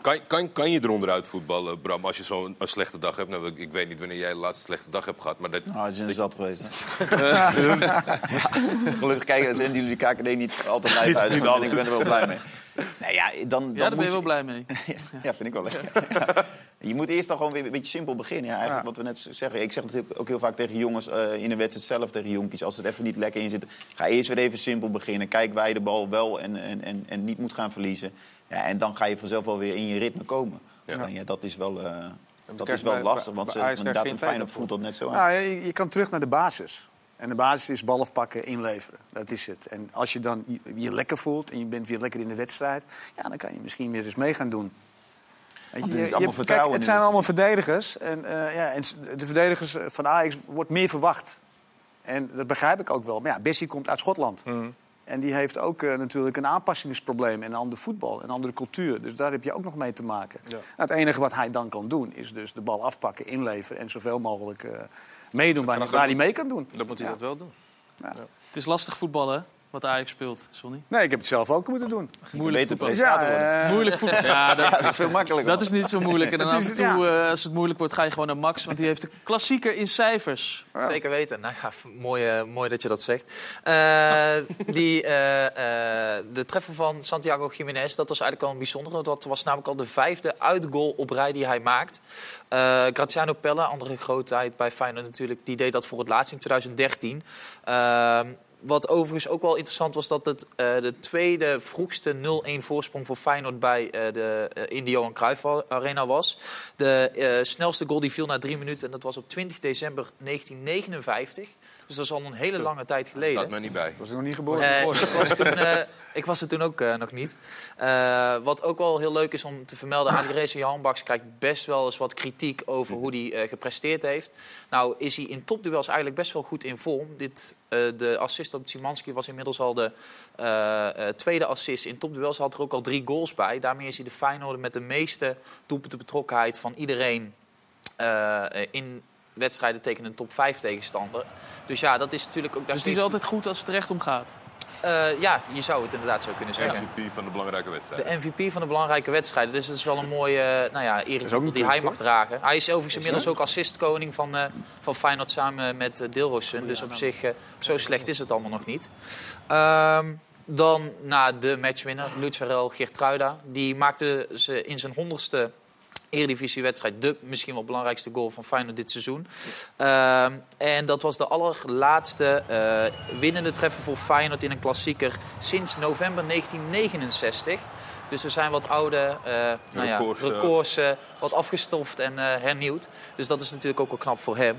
Kan, kan, kan je eronder uit voetballen, Bram, als je zo'n een slechte dag hebt? Nou, ik, ik weet niet wanneer jij de laatste slechte dag hebt gehad, maar dat... Nou, je is zat geweest. Gelukkig kijken zijn jullie de KKD niet altijd live uit. Dus ik ben er wel blij mee. Nee, ja, dan, dan Ja, daar ben moet je wel blij mee. Ja, vind ik wel lekker. Ja. Je moet eerst dan gewoon weer een beetje simpel beginnen. Ja, eigenlijk wat we net zeggen. Ik zeg het ook heel vaak tegen jongens eh, in de wedstrijd zelf, tegen jonkies. Als het even niet lekker in zit, ga eerst weer even simpel beginnen. Kijk waar je de bal wel en, en, en, en niet moet gaan verliezen. Ja, en dan ga je vanzelf wel weer in je ritme komen. Ja, dat is wel, eh, dat is wel bij- lastig. Want ze, krijg een Feyenoord tijd voelt dat net zo aan. Nou, je, je kan terug naar de basis. En de basis is bal afpakken, inleveren. Dat is het. En als je dan je, lekker voelt en je bent weer lekker in de wedstrijd... Ja, dan kan je misschien weer eens mee gaan doen. Je, het is je- allemaal je- vertrouwen Kijk, het zijn allemaal verdedigers. En, eh, ja, en de verdedigers van Ajax wordt meer verwacht. En dat begrijp ik ook wel. Maar ja, Bessie komt uit Schotland. En die heeft ook eh, natuurlijk een aanpassingsprobleem. En een ander voetbal, een andere cultuur. Dus daar heb je ook nog mee te maken. Nou, het enige wat hij dan kan doen, is dus de bal afpakken, inleveren... en zoveel mogelijk eh, meedoen waar, hij- waar hij mee kan doen. Dan moet hij Ja. dat wel doen. Het is lastig voetballen, wat Ajax speelt, Sonny. Nee, ik heb het zelf ook moeten doen. Moeilijk presentator worden. eh, Moeilijk voetballen. Ja, dat, dat is veel makkelijker. dat is niet zo moeilijk. En dan af en toe, eh, als het moeilijk wordt, ga je gewoon naar Max. Want die heeft de klassieker in cijfers. Zeker weten. Nou ja, mooi, eh, mooi dat je dat zegt. Eh, die, eh, eh, de treffer van Santiago Jiménez, dat was eigenlijk wel een bijzondere. want Dat was namelijk al de vijfde uitgoal op rij die hij maakt. Eh Graziano Pelle, andere grootheid bij Feyenoord natuurlijk, die deed dat voor het laatst in 2013. Wat overigens ook wel interessant was, dat het eh, de tweede vroegste 0-1 voorsprong voor Feyenoord bij eh, de, eh, in de Johan Cruijff Arena was. De eh, snelste goal die viel na drie minuten en dat was op 20 december 1959. Dus dat is al een hele lange tijd geleden. Laat me niet bij. was ik nog niet geboren. Eh, ik, was toen, eh, ik was er toen ook eh, nog niet. Eh, wat ook wel heel leuk is om te vermelden... Andrés Jan Baks krijgt best wel eens wat kritiek over hoe hij eh, gepresteerd heeft. Nou is hij in topduels eigenlijk best wel goed in vorm. Dit, eh, de assist op Szymanski was inmiddels al de eh, eh, tweede assist. In topduels had er ook al drie goals bij. Daarmee is hij de Feyenoorder met de meeste doelpunten betrokkenheid van iedereen... eh, in wedstrijden tegen een top 5 tegenstander. Dus ja, dat is natuurlijk ook... Dus die is altijd goed als het recht om gaat. eh, ja, je zou het inderdaad zo kunnen zeggen. MVP van de belangrijke wedstrijd. De MVP van de belangrijke wedstrijden. Dus dat is wel een mooie eh, nou ja, eretitel die hij mag dragen. Hij is overigens inmiddels ook assistkoning van, eh van Feyenoord samen met uh, Dilrosun. Dus op zich, eh, zo slecht is het allemaal nog niet. Ehm, dan na de matchwinner, Lucarel Geertruida. Die maakte ze in zijn honderdste Eredivisiewedstrijd de misschien wel belangrijkste goal van Feyenoord dit seizoen. Ehm, en dat was de allerlaatste eh, winnende treffer voor Feyenoord in een klassieker sinds november 1969. Dus er zijn wat oude eh, nou ja, Records, eh. records wat afgestoft en eh, hernieuwd. Dus dat is natuurlijk ook wel knap voor hem.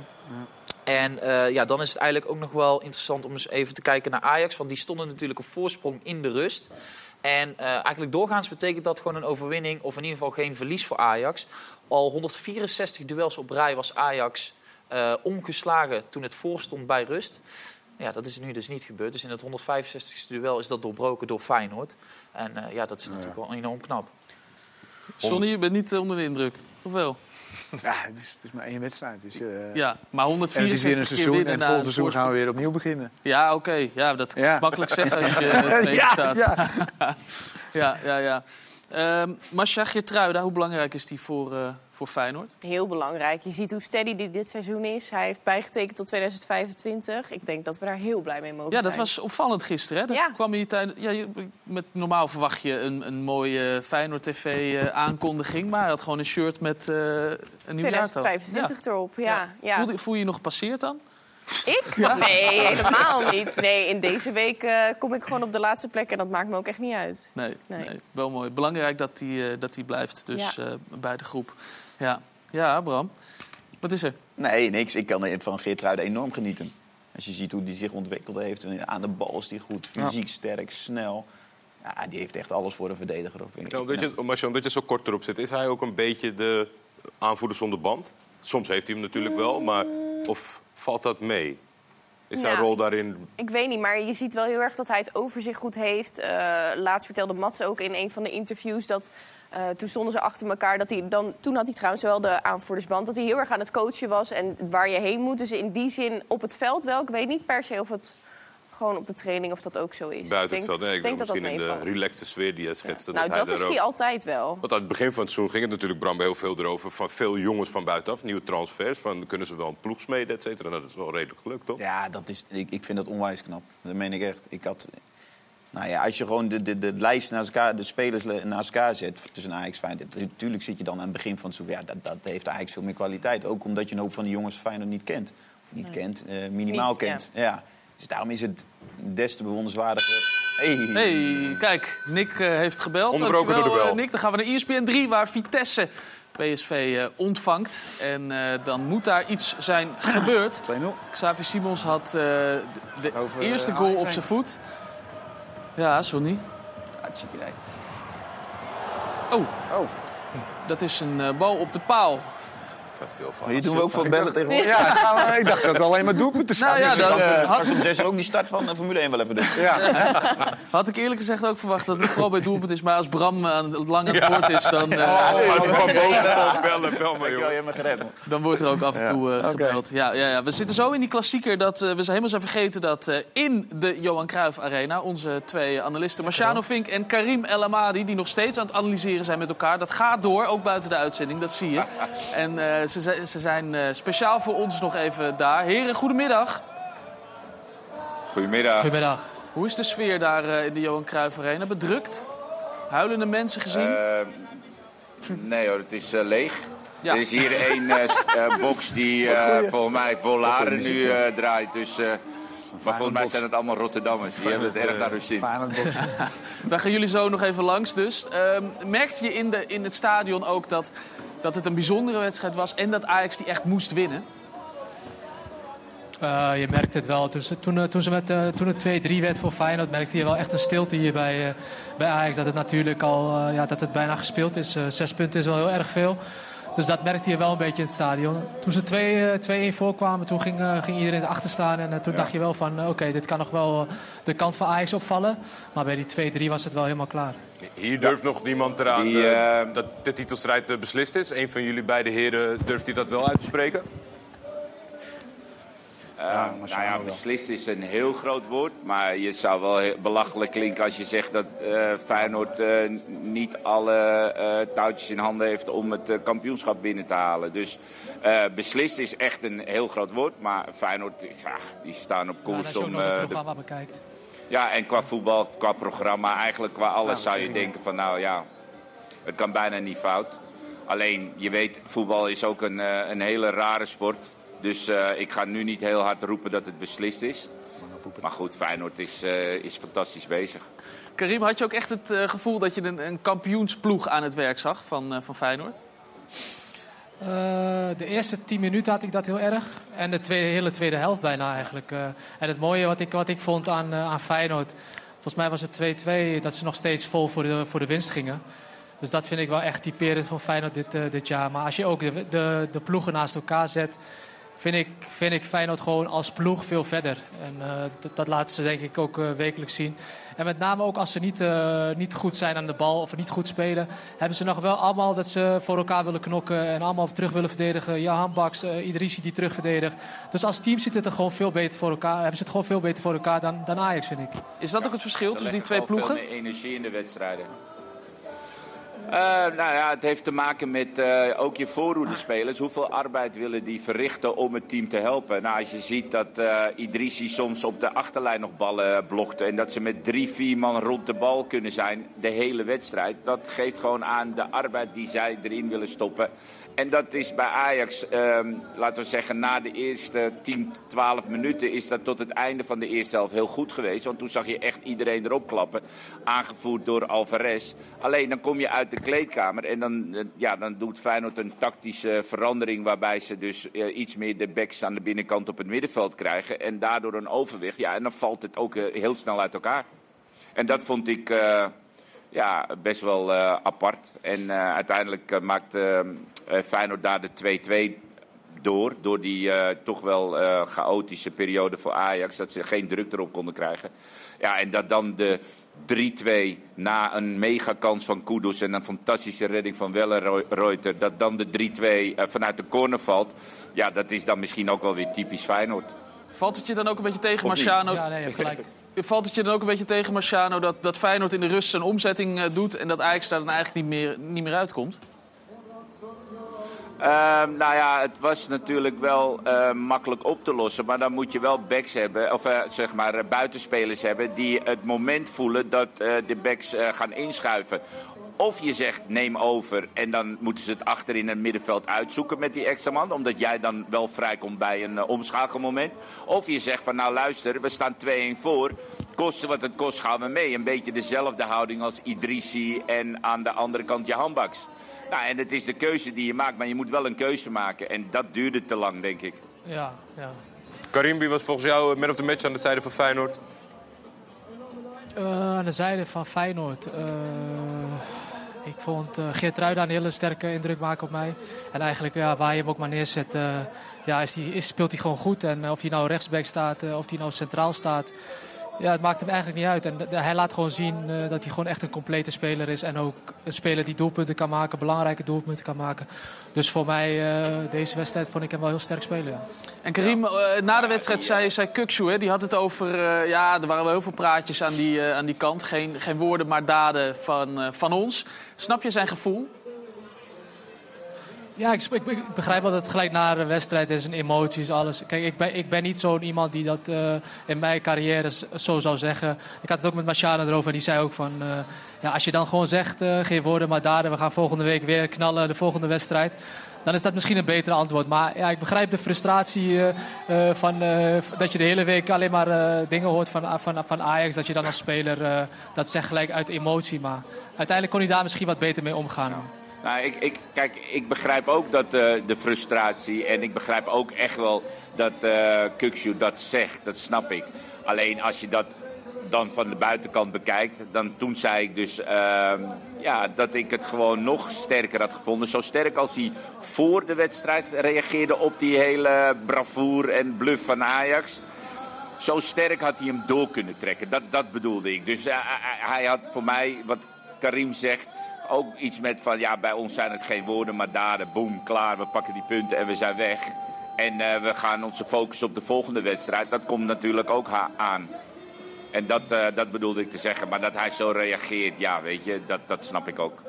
En eh, ja, dan is het eigenlijk ook nog wel interessant om eens even te kijken naar Ajax. Want die stonden natuurlijk op voorsprong in de rust. En eh, eigenlijk doorgaans betekent dat gewoon een overwinning, of in ieder geval geen verlies voor Ajax. Al 164 duels op rij was Ajax eh, omgeslagen toen het voorstond bij rust. Ja, dat is nu dus niet gebeurd. Dus in het 165ste duel is dat doorbroken door Feyenoord. En eh, ja, dat is natuurlijk wel enorm knap. Sonny, je bent niet onder de indruk. Of wel? Ja, het is, het is maar één wedstrijd. Dus, eh, Ja, maar en het is 164 weer een keer seizoen winnen en volgend seizoen gaan we weer opnieuw beginnen. Ja, oké. Ja, dat Ja. is makkelijk zeggen als je tweede Ja, staat. ja. ja, ja. Ehm Masha Geertruida, hoe belangrijk is die voor, eh, voor Feyenoord? Heel belangrijk. Je ziet hoe steady die dit seizoen is. Hij heeft bijgetekend tot 2025. Ik denk dat we daar heel blij mee mogen Ja, dat zijn. was opvallend gisteren. Hè? Dat Ja. kwam hier tijdens, ja, met, normaal verwacht je een, een mooie Feyenoord-tv-aankondiging. maar hij had gewoon een shirt met eh, een nieuw jaartal. 2025 erop, ja. ja. Voel, je- voel je je nog gepasseerd dan? Ik? Nee, helemaal niet. Nee, in deze week eh, kom ik gewoon op de laatste plek en dat maakt me ook echt niet uit. Nee, Nee. nee. wel mooi. Belangrijk dat hij dat die blijft dus, Ja. eh, bij de groep. Ja. ja, Bram. Wat is er? Nee, niks. Ik kan van Geertruiden enorm genieten. Als je ziet hoe die zich ontwikkeld heeft. Aan de bal is die goed. Fysiek sterk, snel. Ja, die heeft echt alles voor een verdediger. Of, Ja, omdat, je, omdat je zo kort erop zit, is hij ook een beetje de aanvoerder zonder band? Soms heeft hij hem natuurlijk wel, maar of valt dat mee? Is zijn rol daarin... Ik weet niet, maar je ziet wel heel erg dat hij het overzicht goed heeft. Eh, laatst vertelde Mats ook in een van de interviews dat... eh, toen stonden ze achter elkaar. Dat hij dan, toen had hij trouwens wel de aanvoerdersband. Dat hij heel erg aan het coachen was en waar je heen moet. Dus in die zin op het veld wel. Ik weet niet per se of het gewoon op de training of dat ook zo is. Buiten ik het veld, nee, ik denk ben dat dat misschien in de relaxte sfeer die hij schetst. Nou, hij dat is ook- altijd wel. Want aan het begin van het seizoen ging het natuurlijk, Bram, heel veel erover. Van veel jongens van buitenaf, nieuwe transfers. Van, kunnen ze wel een ploeg smeden, et cetera. Nou, dat is wel redelijk gelukt, toch? Ja, dat is, ik, ik vind dat onwijs knap. Dat meen ik echt. Ik had, nou ja, als je gewoon de, de, de lijst naast elkaar, de spelers le- naast elkaar zet tussen Ajax en Feyenoord. Natuurlijk zit je dan aan het begin van het seizoen. Ja, dat, dat heeft Ajax veel meer kwaliteit. Ook omdat je een hoop van die jongens van Feyenoord niet kent. Of niet kent, eh, minimaal Niet, kent. Ja. Dus daarom is het des te bewonderenswaardiger. Hey. Hey, kijk, Nick eh, heeft gebeld. Onderbroken door de Dankjewel, bel. eh, Nick, dan gaan we naar ESPN 3, waar Vitesse PSV eh, ontvangt. En eh, dan moet daar iets zijn gebeurd. 2-0. Xavi Simons had eh, de, Over, eerste goal op zijn voet. Ja, Sonny. Hartstikke idee. Oh, Oh. dat is een eh, bal op de paal. Maar hier doen we ook voor bellen tegenwoordig. Ja, gaan we- ik dacht dat het alleen maar doelpunten Nou zijn. ja, Dus dat- dan, eh, had- Straks om zes uur ook die start van de Formule 1 wel even doen. ja. Had ik eerlijk gezegd ook verwacht dat het vooral bij doelpunt is. Maar als Bram aan het lang aan het woord is, dan, eh, Oh, als we van boven bellen, bel maar, me gered. man. dan wordt er ook af en toe eh, gebeld. Ja, ja, ja. We zitten zo in die klassieker dat eh, we zijn helemaal zijn vergeten dat eh, in de Johan Cruijff Arena onze twee analisten, Marciano Vink en Karim El Amadi, die nog steeds aan het analyseren zijn met elkaar. Dat gaat door, ook buiten de uitzending, dat zie je. En eh, ze, zijn- ze zijn eh, speciaal voor ons nog even daar. Heren, goedemiddag. Goedemiddag. Goedemiddag. Hoe is de sfeer daar eh, in de Johan Cruijff Arena? Bedrukt? Huilende mensen gezien? Eh, nee hoor, het is eh, leeg. Ja. Er is hier één box die eh, volgens mij vol laren nu eh, draait. Dus, eh, maar volgens mij zijn het allemaal Rotterdammers. Die hebben het erg naar hun zin. Box. Daar gaan jullie zo nog even langs dus. Ehm, merkte je in, de, in het stadion ook dat, dat het een bijzondere wedstrijd was... en dat Ajax die echt moest winnen? Eh, je merkt het wel. Toen, toen, eh, toen, ze met, eh, toen het 2-3 werd voor Feyenoord, merkte je wel echt een stilte hier bij, eh, bij Ajax. Dat het natuurlijk al ja, dat het bijna gespeeld is. Zes punten is wel heel erg veel. Dus dat merkte je wel een beetje in het stadion. Toen ze 2, eh, 2-1 voorkwamen, toen ging, eh, ging iedereen erachter staan. En eh, toen dacht je wel van, oké, dit kan nog wel de kant van Ajax opvallen. Maar bij die 2-3 was het wel helemaal klaar. Hier durft nog niemand eraan Die, eh, dat de titelstrijd beslist is. Een van jullie beide heren, durft hij dat wel uit te spreken? Eh, nou ja, beslist is een heel groot woord. Maar je zou wel belachelijk klinken als je zegt dat eh, Feyenoord eh, niet alle eh, touwtjes in handen heeft om het kampioenschap binnen te halen. Dus eh, beslist is echt een heel groot woord. Maar Feyenoord, ja, die staan op Ja, en koers als je ook om... nog het de- programma bekijkt. ja, en qua voetbal, qua programma, eigenlijk qua alles zou je denken van nou ja, het kan bijna niet fout. Alleen, je weet, voetbal is ook een, eh, een hele rare sport. Dus eh, ik ga nu niet heel hard roepen dat het beslist is. Maar goed, Feyenoord is, eh, is fantastisch bezig. Karim, had je ook echt het eh, gevoel dat je een, een kampioensploeg aan het werk zag van, eh, van Feyenoord? Eh, de eerste 10 minuten had ik dat heel erg. En de tweede, hele tweede helft bijna eigenlijk. Eh, en het mooie wat ik, wat ik vond aan, aan Feyenoord... Volgens mij was het 2-2 dat ze nog steeds vol voor de, voor de winst gingen. Dus dat vind ik wel echt typerend van Feyenoord dit, eh, dit jaar. Maar als je ook de, de, de ploegen naast elkaar zet... Vind ik, vind ik Feyenoord gewoon als ploeg veel verder. En eh, dat, dat laten ze denk ik ook eh, wekelijks zien. En met name ook als ze niet, eh, niet goed zijn aan de bal of niet goed spelen... hebben ze nog wel allemaal dat ze voor elkaar willen knokken... en allemaal terug willen verdedigen. Jahan Baks, uh, Idrissi die terug verdedigt. Dus als team zit het er gewoon veel beter voor elkaar. Hebben ze het gewoon veel beter voor elkaar dan, dan Ajax, vind ik. Is dat ook het verschil tussen die twee ploegen? Veel meer energie in de wedstrijden. Eh, nou ja, het heeft te maken met eh, ook je voorhoedespelers. Hoeveel arbeid willen die verrichten om het team te helpen? Nou, als je ziet dat eh Idrissi soms op de achterlijn nog ballen blokte... en dat ze met drie, vier man rond de bal kunnen zijn de hele wedstrijd... dat geeft gewoon aan de arbeid die zij erin willen stoppen. En dat is bij Ajax, ehm, laten we zeggen, na de eerste 10, 12 minuten... is dat tot het einde van de eerste helft heel goed geweest. Want toen zag je echt iedereen erop klappen, aangevoerd door Alvarez. Alleen dan kom je uit de kleedkamer en dan, eh, ja, dan doet Feyenoord een tactische verandering... waarbij ze dus eh, iets meer de backs aan de binnenkant op het middenveld krijgen... en daardoor een overwicht. Ja, en dan valt het ook eh, heel snel uit elkaar. En dat vond ik... ja, best wel eh, apart. En eh, uiteindelijk eh, maakt Feyenoord daar de 2-2 door. Door die eh, toch wel eh, chaotische periode voor Ajax. Dat ze geen druk erop konden krijgen. Ja, en dat dan de 3-2 na een megakans van Kudus en een fantastische redding van Wellenreuter. Dat dan de 3-2 eh, vanuit de corner valt. Ja, dat is dan misschien ook wel weer typisch Feyenoord. Valt het je dan ook een beetje tegen? Marciano? Ja, nee, je hebt gelijk. Valt het je dan ook een beetje tegen, Marciano, dat, dat Feyenoord in de rust zijn omzetting eh, doet... en dat Ajax daar dan eigenlijk niet meer, niet meer uitkomt? Ehm, nou ja, het was natuurlijk wel eh, makkelijk op te lossen. Maar dan moet je wel backs hebben, of eh, zeg maar buitenspelers hebben... die het moment voelen dat de backs gaan inschuiven. Of je zegt neem over en dan moeten ze het achter in het middenveld uitzoeken met die extra man. Omdat jij dan wel vrijkomt bij een eh, omschakelmoment. Of je zegt van nou luister, we staan 2-1 voor. Kosten wat het kost gaan we mee. Een beetje dezelfde houding als Idrissi en aan de andere kant je handbaks. Nou, en het is de keuze die je maakt, maar je moet wel een keuze maken. En dat duurde te lang, denk ik. Ja, ja. Karim, wie was volgens jou man of the match aan de zijde van Feyenoord? Eh, aan de zijde van Feyenoord. eh, ik vond uh, Geert Ruida een hele sterke indruk maken op mij. En eigenlijk ja, waar je hem ook maar neerzet, eh, ja, is die, is, speelt hij gewoon goed. En eh, of hij nou rechtsback staat, of hij nou centraal staat. Ja, het maakt hem eigenlijk niet uit. En hij laat gewoon zien eh, dat hij gewoon echt een complete speler is. En ook een speler die doelpunten kan maken, belangrijke doelpunten kan maken. Dus voor mij, eh, deze wedstrijd, vond ik hem wel heel sterk spelen. En Karim, eh, na de wedstrijd zei, zei Kukshu, hè, die had het over... ja, er waren wel heel veel praatjes aan die, aan die kant. Geen, geen woorden, maar daden van, van ons. Snap je zijn gevoel? Ja, ik, ik, begrijp wel dat het gelijk na de wedstrijd is en emoties, alles. Kijk, ik ben, ik ben niet zo'n iemand die dat eh, in mijn carrière zo zou zeggen. Ik had het ook met Marciano erover en die zei ook van... eh, ja, als je dan gewoon zegt, eh, geen woorden maar daden, we gaan volgende week weer knallen de volgende wedstrijd. Dan is dat misschien een betere antwoord. Maar ja, ik begrijp de frustratie van, dat je de hele week alleen maar dingen hoort van, van, van Ajax. Dat je dan als speler dat zegt gelijk uit emotie. Maar uiteindelijk kon hij daar misschien wat beter mee omgaan. Nou, ik, ik, kijk, ik begrijp ook dat, eh, de frustratie. En ik begrijp ook echt wel dat Kukshu dat zegt. Dat snap ik. Alleen als je dat dan van de buitenkant bekijkt. Dan toen zei ik dus ehm, ja, dat ik het gewoon nog sterker had gevonden. Zo sterk als hij voor de wedstrijd reageerde op die hele bravoer en bluff van Ajax. Zo sterk had hij hem door kunnen trekken. Dat, dat bedoelde ik. Dus eh, hij had voor mij, wat Karim zegt, ook iets met van... ja, bij ons zijn het geen woorden, maar daden. Boom, klaar, we pakken die punten en we zijn weg. En eh, we gaan onze focus op de volgende wedstrijd. Dat komt natuurlijk ook aan. En dat, eh, dat bedoelde ik te zeggen. Maar dat hij zo reageert, ja, weet je, dat, dat snap ik ook.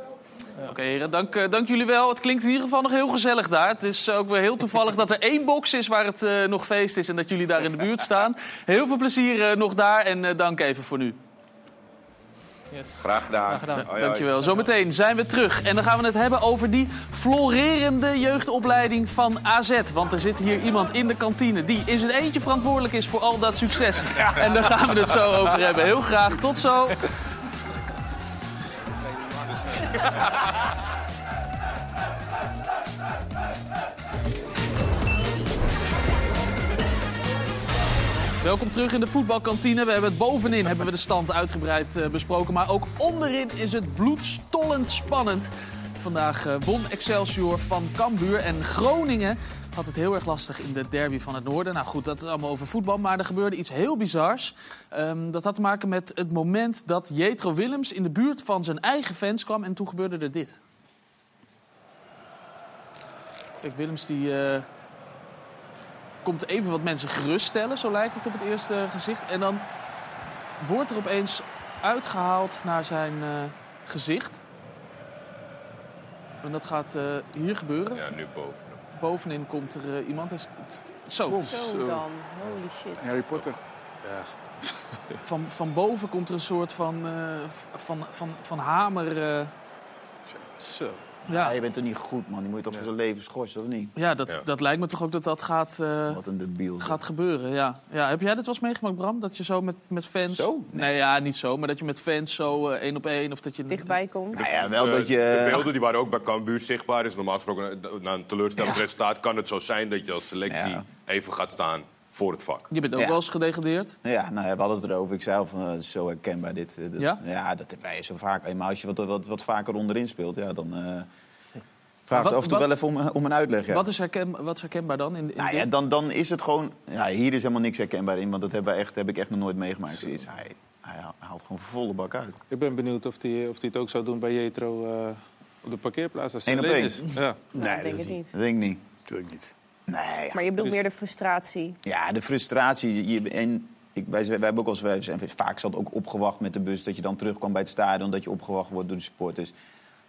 Oké, heren, dank, eh, dank jullie wel. Het klinkt in ieder geval nog heel gezellig daar. Het is ook weer heel toevallig dat er één box is waar het nog feest is... en dat jullie daar in de buurt staan. Heel veel plezier nog daar en dank even voor nu. Graag gedaan. Dankjewel. Zometeen zijn we terug. En dan gaan we het hebben over die florerende jeugdopleiding van AZ. Want er zit hier iemand in de kantine die in zijn eentje verantwoordelijk is voor al dat succes. En daar gaan we het zo over hebben. Heel graag. Tot zo. Welkom terug in de voetbalkantine. We hebben het bovenin hebben we de stand uitgebreid eh, besproken. Maar ook onderin is het bloedstollend spannend. Vandaag eh, won Excelsior van Cambuur. En Groningen had het heel erg lastig in de derby van het noorden. Nou goed, dat is allemaal over voetbal. Maar er gebeurde iets heel bizars. Ehm, dat had te maken met het moment dat Jetro Willems in de buurt van zijn eigen fans kwam. En toen gebeurde er dit. Kijk, Willems die... eh, komt even wat mensen geruststellen, zo lijkt het op het eerste gezicht. En dan wordt er opeens uitgehaald naar zijn eh, gezicht. En dat gaat eh, hier gebeuren. Ja, nu boven. Bovenin komt er eh, iemand. Is- is- Zo. Zo dan. Holy shit. Harry Potter. Ja. Van, van boven komt er een soort van, eh, van, van, van hamer. eh. Zo. Ja. je bent toch niet goed, man. Die moet je toch voor zijn leven schorsen, of niet? Ja, dat, dat lijkt me toch ook dat dat gaat, eh, Wat een debiel. gaat gebeuren. Ja. Ja, heb jij dat wel eens meegemaakt, Bram? Dat je zo met, met fans... Zo? Nee, ja, niet zo. Maar dat je met fans zo eh, één op één... Of dat je... Dichtbij komt. Nou ja, wel De- dat je... De beelden die waren ook bij Cambuur zichtbaar. Dus normaal gesproken, eh, na een teleurstellend resultaat... kan het zo zijn dat je als selectie Ja. even gaat staan voor het vak. Je bent ook Ja. wel eens gedegradeerd. Ja, nou, ja, we hadden het erover. Ik zei al van, eh, zo herkenbaar dit. eh, dat- Ja? dat hebben wij zo vaak. Maar als je wat, wat, wat vaker onderin speelt, ja, dan... eh vraag ze af en toe wel even om, om een uitleg. Ja. Wat, is herken, wat is herkenbaar dan? In, in Nou ja, dit? dan, dan is het gewoon... Ja, hier is helemaal niks herkenbaar in, want dat hebben echt, heb ik echt nog nooit meegemaakt. Hij, hij haalt gewoon volle bak uit. Ik ben benieuwd of hij of die het ook zou doen bij Jetro eh, op de parkeerplaats. Als hij Eén op alleen één? is. Ja. Nee, ik denk het niet. Dat denk ik niet. Natuurlijk niet. Nee, Maar je bedoelt meer de frustratie. Ja, de frustratie. Je, en ik, wij, wij hebben ook als wij zijn vaak zat ook opgewacht met de bus dat je dan terugkwam bij het stadion, dat je opgewacht wordt door de supporters.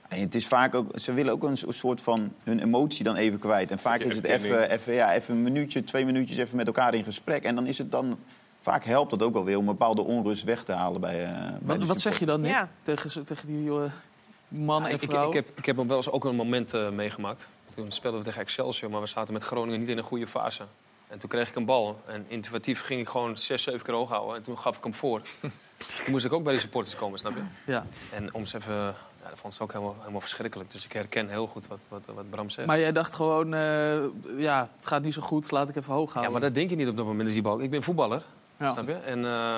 En het is vaak ook, ze willen ook een so- soort van hun emotie dan even kwijt. En vaak is het even, even, ja, even een minuutje, twee minuutjes even met elkaar in gesprek. En dan is het dan, vaak helpt dat ook wel weer om een bepaalde onrust weg te halen bij, eh bij Wat, de wat zeg je dan, Nick? Ja. Tegen, tegen die eh, mannen en ik, vrouwen? ik, heb, ik heb wel eens ook een moment eh, meegemaakt. Toen speelden we tegen Excelsior, maar we zaten met Groningen niet in een goede fase. En toen kreeg ik een bal. En intuïtief ging ik gewoon zes, zeven keer hoog houden. En toen gaf ik hem voor. toen moest ik ook bij de supporters komen, snap je? Ja. En om ze even... Ja, dat vond ze ook helemaal, helemaal verschrikkelijk. Dus ik herken heel goed wat, wat, wat Bram zegt. Maar jij dacht gewoon, eh, ja, het gaat niet zo goed, laat ik even hoog ja, houden. maar dat denk je niet op dat moment. Dus die bal. Ik ben voetballer, Ja. snap je? En, eh,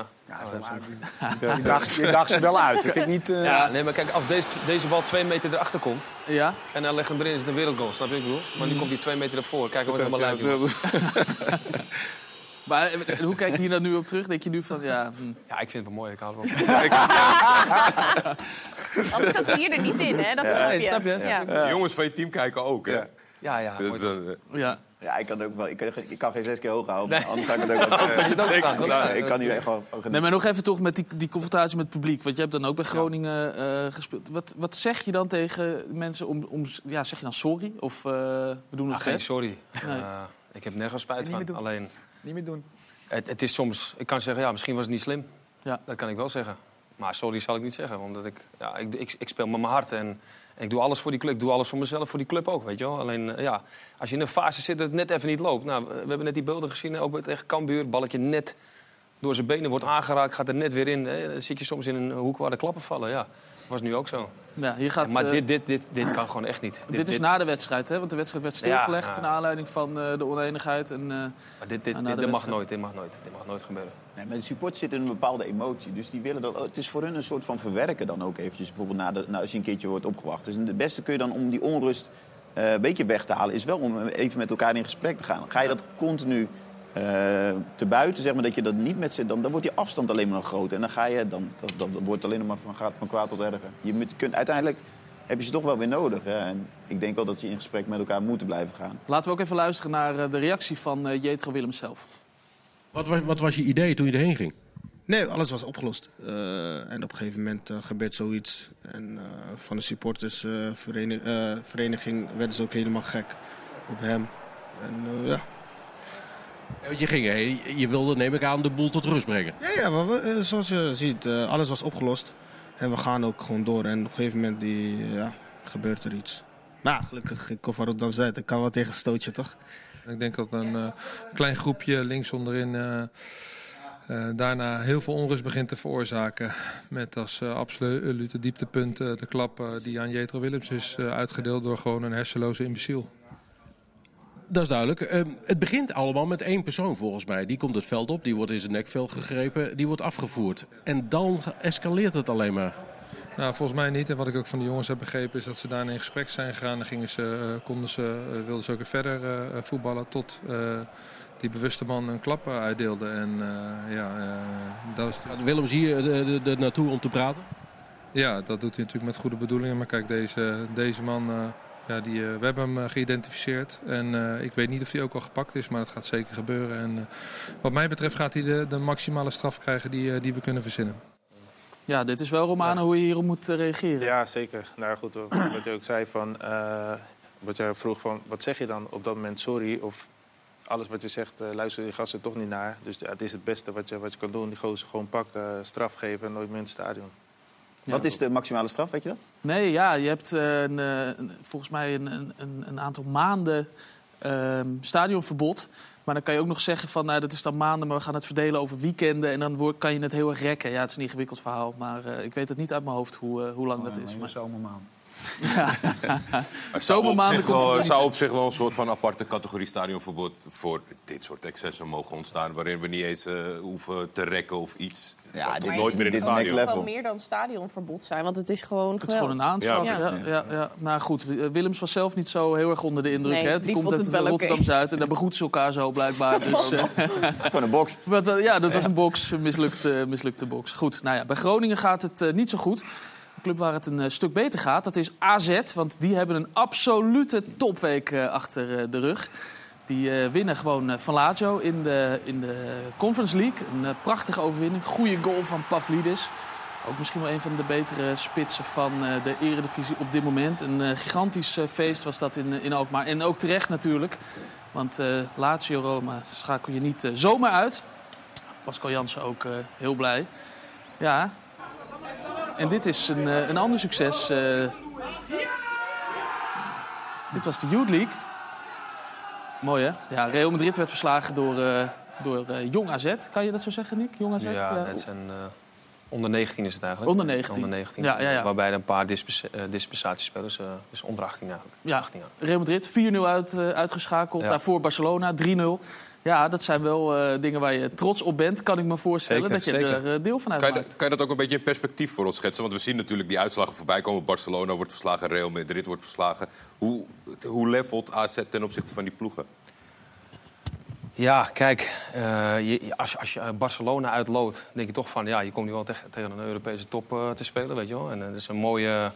Je daagt, je daagt ze wel uit. Ik vind niet... eh, Ja, nee, maar kijk, als deze, deze bal twee meter erachter komt... Ja? en dan leg hem erin, is het een wereldgoal, snap je wat ik bedoel? Maar nu komt hij twee meter ervoor. Kijk wat helemaal lijkt. Maar eh, hoe kijk je hier dan nu op terug? Denk je nu van, ja... hm. Ja, ik vind het wel mooi. Ik hou ervan. Anders zat hier er niet in, hè? Dat snap je. Nee, snap je, Ja. je. De jongens van je team kijken ook, hè? Ja. Ja, ja. Ja. Ik kan, ook wel, ik, kan, ik kan geen zes keer hoog houden. Nee. Anders zou ik het ook wel Anders had je gedaan, hoor. Ik kan nu echt gewoon... ook Nee, maar nog even toch met die, die confrontatie met het publiek. Want je hebt dan ook bij Groningen eh, gespeeld. Wat, wat zeg je dan tegen mensen om... om ja, zeg je dan sorry? Of eh, we doen het Ah, geen sorry. Nee. Eh, ik heb nergens spijt Niet meer van. doen. Alleen, Niet meer doen. het, het is soms... Ik kan zeggen, ja, misschien was het niet slim. Ja. Dat kan ik wel zeggen. Maar sorry zal ik niet zeggen. Omdat ik, ja, ik, ik, ik speel met mijn hart. En, ik doe alles voor die club. Ik doe alles voor mezelf, voor die club ook, weet je wel. Alleen, eh, ja, als je in een fase zit dat het net even niet loopt. Nou, we hebben net die beelden gezien, ook tegen Cambuur. Balletje net door zijn benen wordt aangeraakt, gaat er net weer in. Dan zit je soms in een hoek waar de klappen vallen, ja. Was nu ook zo. Ja, hier gaat, maar eh, dit, dit, dit, dit kan gewoon echt niet. Dit, is na de wedstrijd, hè? Want de wedstrijd werd stilgelegd Ja, ja. naar aanleiding van eh, de oneenigheid. En, eh, Maar dit, dit, dit, dit mag nooit, dit mag nooit. Dit mag nooit gebeuren. Nee, maar de support zit in een bepaalde emotie. Dus die willen dat. Het is voor hun een soort van verwerken dan ook eventjes. Bijvoorbeeld na de, nou, als je een keertje wordt opgewacht. Dus het beste kun je dan om die onrust eh, een beetje weg te halen, is wel om even met elkaar in gesprek te gaan. Ga je dat continu eh, te buiten, zeg maar, dat je dat niet met z'n. Dan, dan wordt die afstand alleen maar nog groter. En dan ga je, dan, dat, dat, dat wordt alleen maar van, gaat van kwaad tot erger. Je moet, kunt, uiteindelijk heb je ze toch wel weer nodig. Hè? En ik denk wel dat ze in gesprek met elkaar moeten blijven gaan. Laten we ook even luisteren naar eh, de reactie van eh, Jetro Willems zelf. Wat was, wat was je idee toen je erheen ging? Nee, alles was opgelost. Eh, en op een gegeven moment gebeurt zoiets. En eh, van de supportersvereniging werden ze ook helemaal gek op hem. En eh, ja. Je ging je wilde, neem ik aan, de boel tot rust brengen. Ja, ja maar we, eh, zoals je ziet, eh, alles was opgelost. En we gaan ook gewoon door. En op een gegeven moment die, eh, ja, gebeurt er iets. Maar ja, gelukkig, ik kom van Rotterdam Zuid. Ik kan wel tegen een stootje, toch? Ik denk dat een eh, klein groepje links onderin eh, eh, daarna heel veel onrust begint te veroorzaken. Met als eh, absolute dieptepunt eh, de klap die aan Jetro Willems is eh, uitgedeeld door gewoon een hersenloze imbeciel. Dat is duidelijk. Ehm, het begint allemaal met één persoon volgens mij. Die komt het veld op, die wordt in zijn nekveld gegrepen, die wordt afgevoerd. En dan escaleert het alleen maar. Nou, volgens mij niet. En wat ik ook van de jongens heb begrepen is dat ze daarna in gesprek zijn gegaan. Dan gingen ze, eh, konden ze, eh, wilden ze ook weer verder eh, voetballen tot die bewuste man een klap uitdeelde. En eh, ja, dat is... Gaat Willems hier de, de, de naartoe om te praten? Ja, dat doet hij natuurlijk met goede bedoelingen. Maar kijk, deze, deze man, ja, die, eh, we hebben hem eh, geïdentificeerd. En eh, ik weet niet of hij ook al gepakt is, maar dat gaat zeker gebeuren. En eh, wat mij betreft gaat hij de, de maximale straf krijgen die, eh, die we kunnen verzinnen. Ja, dit is wel Romano hoe je hierop moet reageren. Ja, zeker. Nou goed, wat je ook zei van... eh, wat jij vroeg van, wat zeg je dan op dat moment sorry? Of alles wat je zegt, eh luister die gasten toch niet naar. Dus ja, het is het beste wat je, wat je kan doen. Die gozer gewoon pakken, straf geven en nooit meer in het stadion. Wat is de maximale straf, weet je dat? Nee, ja, je hebt eh, een, eh, een- volgens mij een, een, een- een aantal maanden ehm, stadionverbod. Maar dan kan je ook nog zeggen van, nou, dat is dan maanden, maar we gaan het verdelen over weekenden. En dan kan je het heel erg rekken. Ja, het is een ingewikkeld verhaal, maar eh, ik weet het niet uit mijn hoofd hoe, hoe lang dat is. Maar... zomermaan. Het zou, op Zomermaanden zich komt wel, er het niet. zou op zich wel een soort van aparte categorie stadionverbod voor dit soort excessen mogen ontstaan. Waarin we niet eens hoeven te rekken of iets. Ja, Dat dit- moet nooit meer in dit het stadion. wel meer dan stadionverbod zijn, want het is gewoon Het is gewoon een aanslag. Ja, ja, ja, Nou goed, eh, Willems was zelf niet zo heel erg onder de indruk. Nee, hè? die Die komt uit het. Rotterdam-Zuid en daar begroeten ze elkaar zo blijkbaar. Dus, eh, Gewoon een box. Maar het ja, dat was een box, een mislukte, mislukte box. Goed, nou ja, bij Groningen gaat het eh, niet zo goed. De club waar het een stuk beter gaat, dat is AZ. Want die hebben een absolute topweek achter eh, de rug. Die eh, winnen gewoon eh, van Lazio in de, in de Conference League. Een eh, prachtige overwinning. Goede goal van Pavlidis. Ook misschien wel een van de betere spitsen van de eredivisie op dit moment. Een gigantisch feest was dat in, in Alkmaar. En ook terecht natuurlijk. Want eh, Lazio Roma schakel je niet zomaar uit. Pascal Jansen ook heel blij. Ja. En dit is een, een ander succes. dit was de Youth League. Mooi hè? Ja, Real Madrid werd verslagen door, eh, door eh, Jong AZ. Kan je dat zo zeggen, Nick? Jong AZ? Ja, het zijn, eh, onder 19 is het eigenlijk. Onder 19. Onder 19. Ja, ja, ja. Waarbij er een paar dispens eh, dispensatiespelers, eh dus onder 18 eigenlijk. Ja, 18 jaar. Real Madrid 4-0 uit, eh, uitgeschakeld. Ja. Daarvoor Barcelona 3-0. Ja, dat zijn wel eh, dingen waar je trots op bent, kan ik me voorstellen. Zeker, dat je zeker. er deel van Kan je, uitmaakt. kan je dat ook een beetje in perspectief voor ons schetsen? Want we zien natuurlijk die uitslagen voorbij komen. Barcelona wordt verslagen, Real Madrid wordt verslagen. Hoe, hoe levelt AZ ten opzichte van die ploegen? Ja, kijk, eh, je, als, als je Barcelona uitloodt, denk je toch van... ja, je komt nu wel tegen, een Europese top eh, te spelen, weet je wel. En eh, dat is een mooie,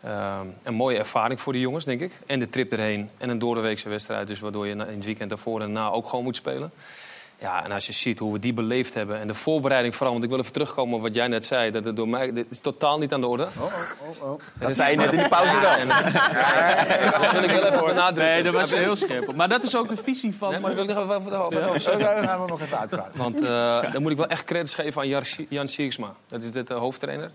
eh, een mooie ervaring voor die jongens, denk ik. En de trip erheen en een doordeweekse wedstrijd... dus waardoor je in het weekend daarvoor en na ook gewoon moet spelen. Ja, en als je ziet hoe we die beleefd hebben en de voorbereiding vooral... want ik wil even terugkomen op wat jij net zei, dat het door mij... dit is totaal niet aan de orde. Dat zei je net in die pauze wel. Dat wil ik wel even benadrukken. Nee, daar was heel scherp. Maar dat is ook de visie van... Nee, maar dat wil ik even, even, even, Ja. Zo gaan we nog even uitpraten. Want eh, dan moet ik wel echt credits geven aan Jan Siegsma. Dat is de eh, hoofdtrainer.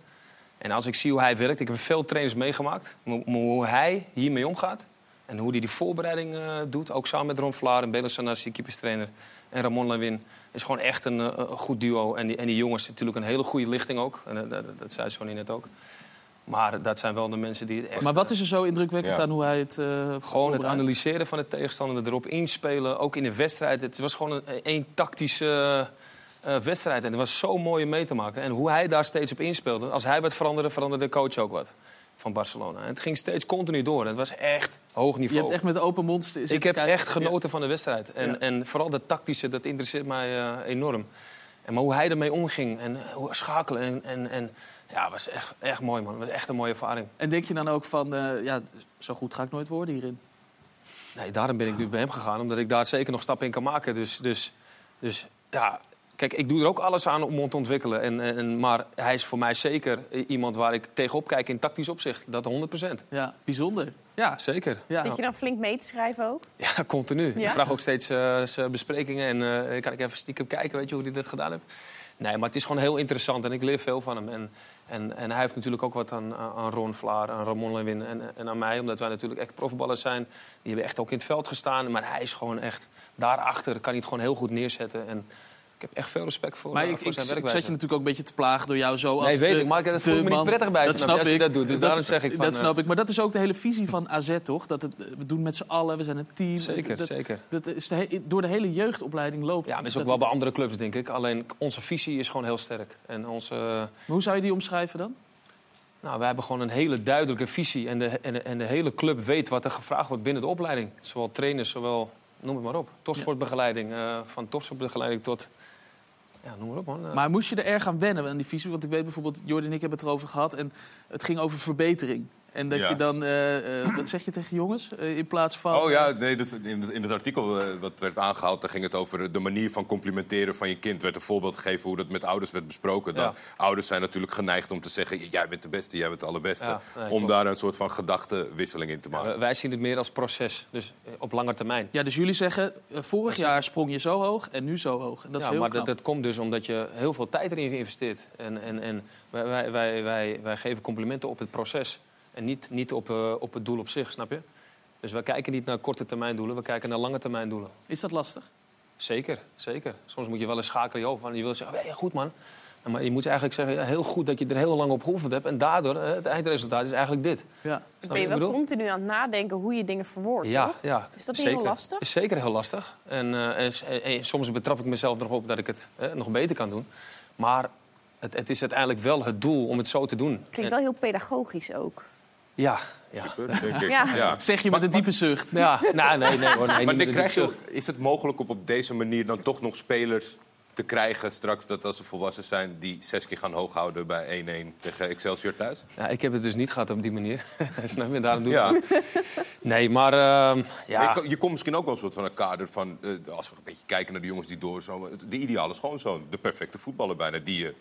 En als ik zie hoe hij werkt, ik heb veel trainers meegemaakt. Hoe hij hiermee omgaat en hoe hij die voorbereiding eh, doet, ook samen met Ron Vlaar en Belo Sanassi, keeperstrainer, en Ramon Lawin, is gewoon echt een, eh, een goed duo. En die, en die jongens natuurlijk een hele goede lichting ook. En, eh, dat, dat zei Sonny net ook. Maar dat zijn wel de mensen die het echt... Maar wat is er zo indrukwekkend Ja. aan hoe hij het... eh, Gewoon het analyseren van de tegenstander, erop inspelen, ook in de wedstrijd. Het was gewoon een één tactische eh, wedstrijd. En het was zo mooi om mee te maken. En hoe hij daar steeds op inspeelde. Als hij wat veranderde, veranderde de coach ook wat. Van Barcelona. En het ging steeds continu door. Het was echt hoog Je niveau. hebt echt met de open mond Ik heb echt genoten van de wedstrijd. En, Ja. en vooral dat tactische, dat interesseert mij eh, enorm. En maar hoe hij ermee omging en hoe schakelen. En, en, en ja, was echt, echt mooi, man. Het was echt een mooie ervaring. En denk je dan ook van, eh, ja, zo goed ga ik nooit worden hierin? Nee, daarom ben ik nu bij hem gegaan, omdat ik daar zeker nog stappen in kan maken. Dus, dus, dus ja, kijk, ik doe er ook alles aan om hem te ontwikkelen. En, en, maar hij is voor mij zeker iemand waar ik tegenop kijk in tactisch opzicht. Dat 100% Ja, bijzonder. Ja, zeker. Zit je dan flink mee te schrijven ook? Ja, continu. Ja? Ik vraag ook steeds eh, besprekingen en eh, kan ik even stiekem kijken, weet je, hoe hij dat gedaan heeft. Nee, maar het is gewoon heel interessant en ik leer veel van hem. En, en, en hij heeft natuurlijk ook wat aan, aan Ron Vlaar, aan Ramon Lewin en, en aan mij. Omdat wij natuurlijk echt profballers zijn. Die hebben echt ook in het veld gestaan. Maar hij is gewoon echt, daarachter kan hij het gewoon heel goed neerzetten. En ik heb echt veel respect voor, Maar eh, ik, voor ik, zijn ik werkwijze. zet je natuurlijk ook een beetje te plagen door jou zo als Nee, weet de- ik, maar ik- dat de voelt me niet prettig bij, snap je, als je dat doet. Dus daarom zeg ik van, Dat eh, snap ik. Maar dat is ook de hele visie van AZ, toch? Dat het, we doen met z'n allen, we zijn een team. Zeker, dat, zeker. Dat is de door de hele jeugdopleiding loopt. Ja, maar is ook dat- wel bij andere clubs, denk ik. Alleen onze visie is gewoon heel sterk. En onze... Maar hoe zou je die omschrijven dan? Nou, wij hebben gewoon een hele duidelijke visie. En de, en, de, en de hele club weet wat er gevraagd wordt binnen de opleiding. Zowel trainers, zowel, noem het maar op. Topsportbegeleiding. eh, van topsportbegeleiding tot... Ja, noem maar man. Maar moest je er erg aan wennen aan die visie? Want ik weet bijvoorbeeld, Jordi en ik hebben het erover gehad. En het ging over verbetering. En dat Ja. je dan, eh, eh, wat zeg je tegen jongens? Eh, in plaats van... Oh ja, nee, dat, in, in het artikel eh, wat werd aangehaald, daar ging het over de manier van complimenteren van je kind. werd een voorbeeld gegeven hoe dat met ouders werd besproken. Dan, Ja. Ouders zijn natuurlijk geneigd om te zeggen, jij bent de beste, jij bent de allerbeste. Ja, nee, om daar een soort van gedachtenwisseling in te maken. wij- wij zien het meer als proces. Dus op lange termijn. Ja, dus jullie zeggen, vorig jaar sprong je zo hoog en nu zo hoog. En dat is ja, heel maar knap. dat, dat komt dus omdat je heel veel tijd erin investeert. En, en, en wij, wij, wij, wij, wij geven complimenten op het proces. En niet, niet op, eh, op het doel op zich, snap je? Dus wij kijken niet naar korte termijn doelen, we kijken naar lange termijn doelen. Is dat lastig? Zeker, zeker. Soms moet je wel eens schakelen je over. van, Je wil zeggen, hey, goed man. Maar je moet eigenlijk zeggen, ja, heel goed dat je er heel lang op geoefend hebt. En daardoor, eh, het eindresultaat is eigenlijk dit. Ja. Snap Ben je wel continu aan het nadenken hoe je dingen verwoordt, Ja, toch? ja. Is dat niet heel lastig? Is zeker heel lastig. En, eh, en, en- en soms betrap ik mezelf erop dat ik het nog beter kan doen. Maar het, het is uiteindelijk wel het doel om het zo te doen. Klinkt En- wel heel pedagogisch ook. Ja, ja. denk ik. Ja. Zeg je met een diepe zucht. Ja, nou, nee, nee hoor. Nee, maar krijg je is het mogelijk om op deze manier dan toch nog spelers te krijgen straks dat als ze volwassen zijn... die zes keer gaan hooghouden bij 1-1 tegen Excelsior thuis? Ja, ik heb het dus niet gehad op die manier. Snap je? Daarom doe ik Ja. Nee, maar ehm, ja... Maar Je, je komt misschien ook wel een soort van een kader van... eh, als we een beetje kijken naar de jongens die door zo, De ideale schoonzoon, de perfecte voetballer bijna, die je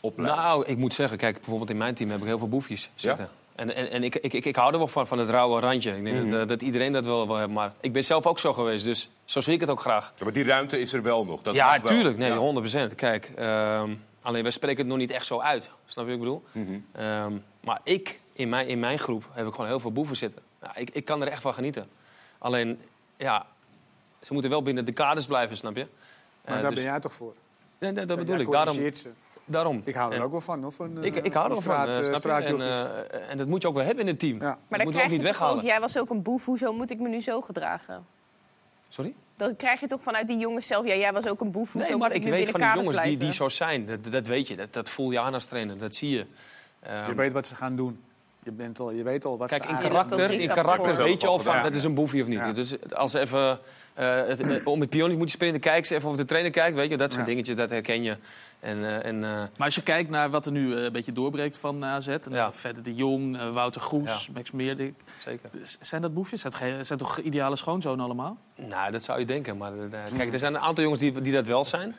opleidt. Nou, ik moet zeggen, kijk, bijvoorbeeld in mijn team heb ik heel veel boefjes zitten. En, en, en ik, ik, ik, ik hou er wel van, van het rauwe randje. Ik denk Mhm. dat, dat iedereen dat wel wil hebben. Maar ik ben zelf ook zo geweest, dus zo zie ik het ook graag. Ja, maar die ruimte is er wel nog. Dat ja, wel. tuurlijk. Nee, Ja. 100% Kijk, ehm, alleen wij spreken het nog niet echt zo uit. Snap je wat ik bedoel? Mhm. Ehm, maar ik, in mijn, in mijn groep, heb ik gewoon heel veel boeven zitten. Ja, ik, ik kan er echt van genieten. Alleen, ja, ze moeten wel binnen de kaders blijven, snap je? Maar Eh, daar dus- ben jij toch voor? Nee, nee, dat Ja, bedoel ik. Daarom, ze. Daarom. Ik hou er En- ook wel van, hoor. Van, ik, eh, ik hou er wel van, snap je? En, eh, en dat moet je ook wel hebben in het team. Ja. Maar dat dan moet je ook niet weghalen. ook, jij was ook een boef, hoezo moet ik me nu zo gedragen? Sorry? Dan krijg je toch vanuit die jongens zelf, ja, jij was ook een boef, hoezo Nee, maar ik weet van die jongens die, die zo zijn. Dat, dat weet je. Dat, dat voel je aan als trainer. Dat zie je. Ehm, Je weet wat ze gaan doen. Je, bent al, je weet al wat Kijk, ze in karakter, in karakter weet je al van, Ja. dat is een boefje of niet. Ja. Dus als even eh, het, eh, om het pionier moet je sprinten, kijk ze even of de trainer kijkt. Weet je, dat soort Ja. dingetjes, dat herken je. En, eh, en, eh, Maar als je kijkt naar wat er nu een beetje doorbreekt van AZ... En Ja. verder de Jong, Wouter Groes, Max Meerdik... Zeker. Dus zijn dat boefjes? Zijn, het ge- zijn toch ideale schoonzonen allemaal? nou, dat zou je denken. Maar kijk, er zijn een aantal jongens die, die dat wel zijn.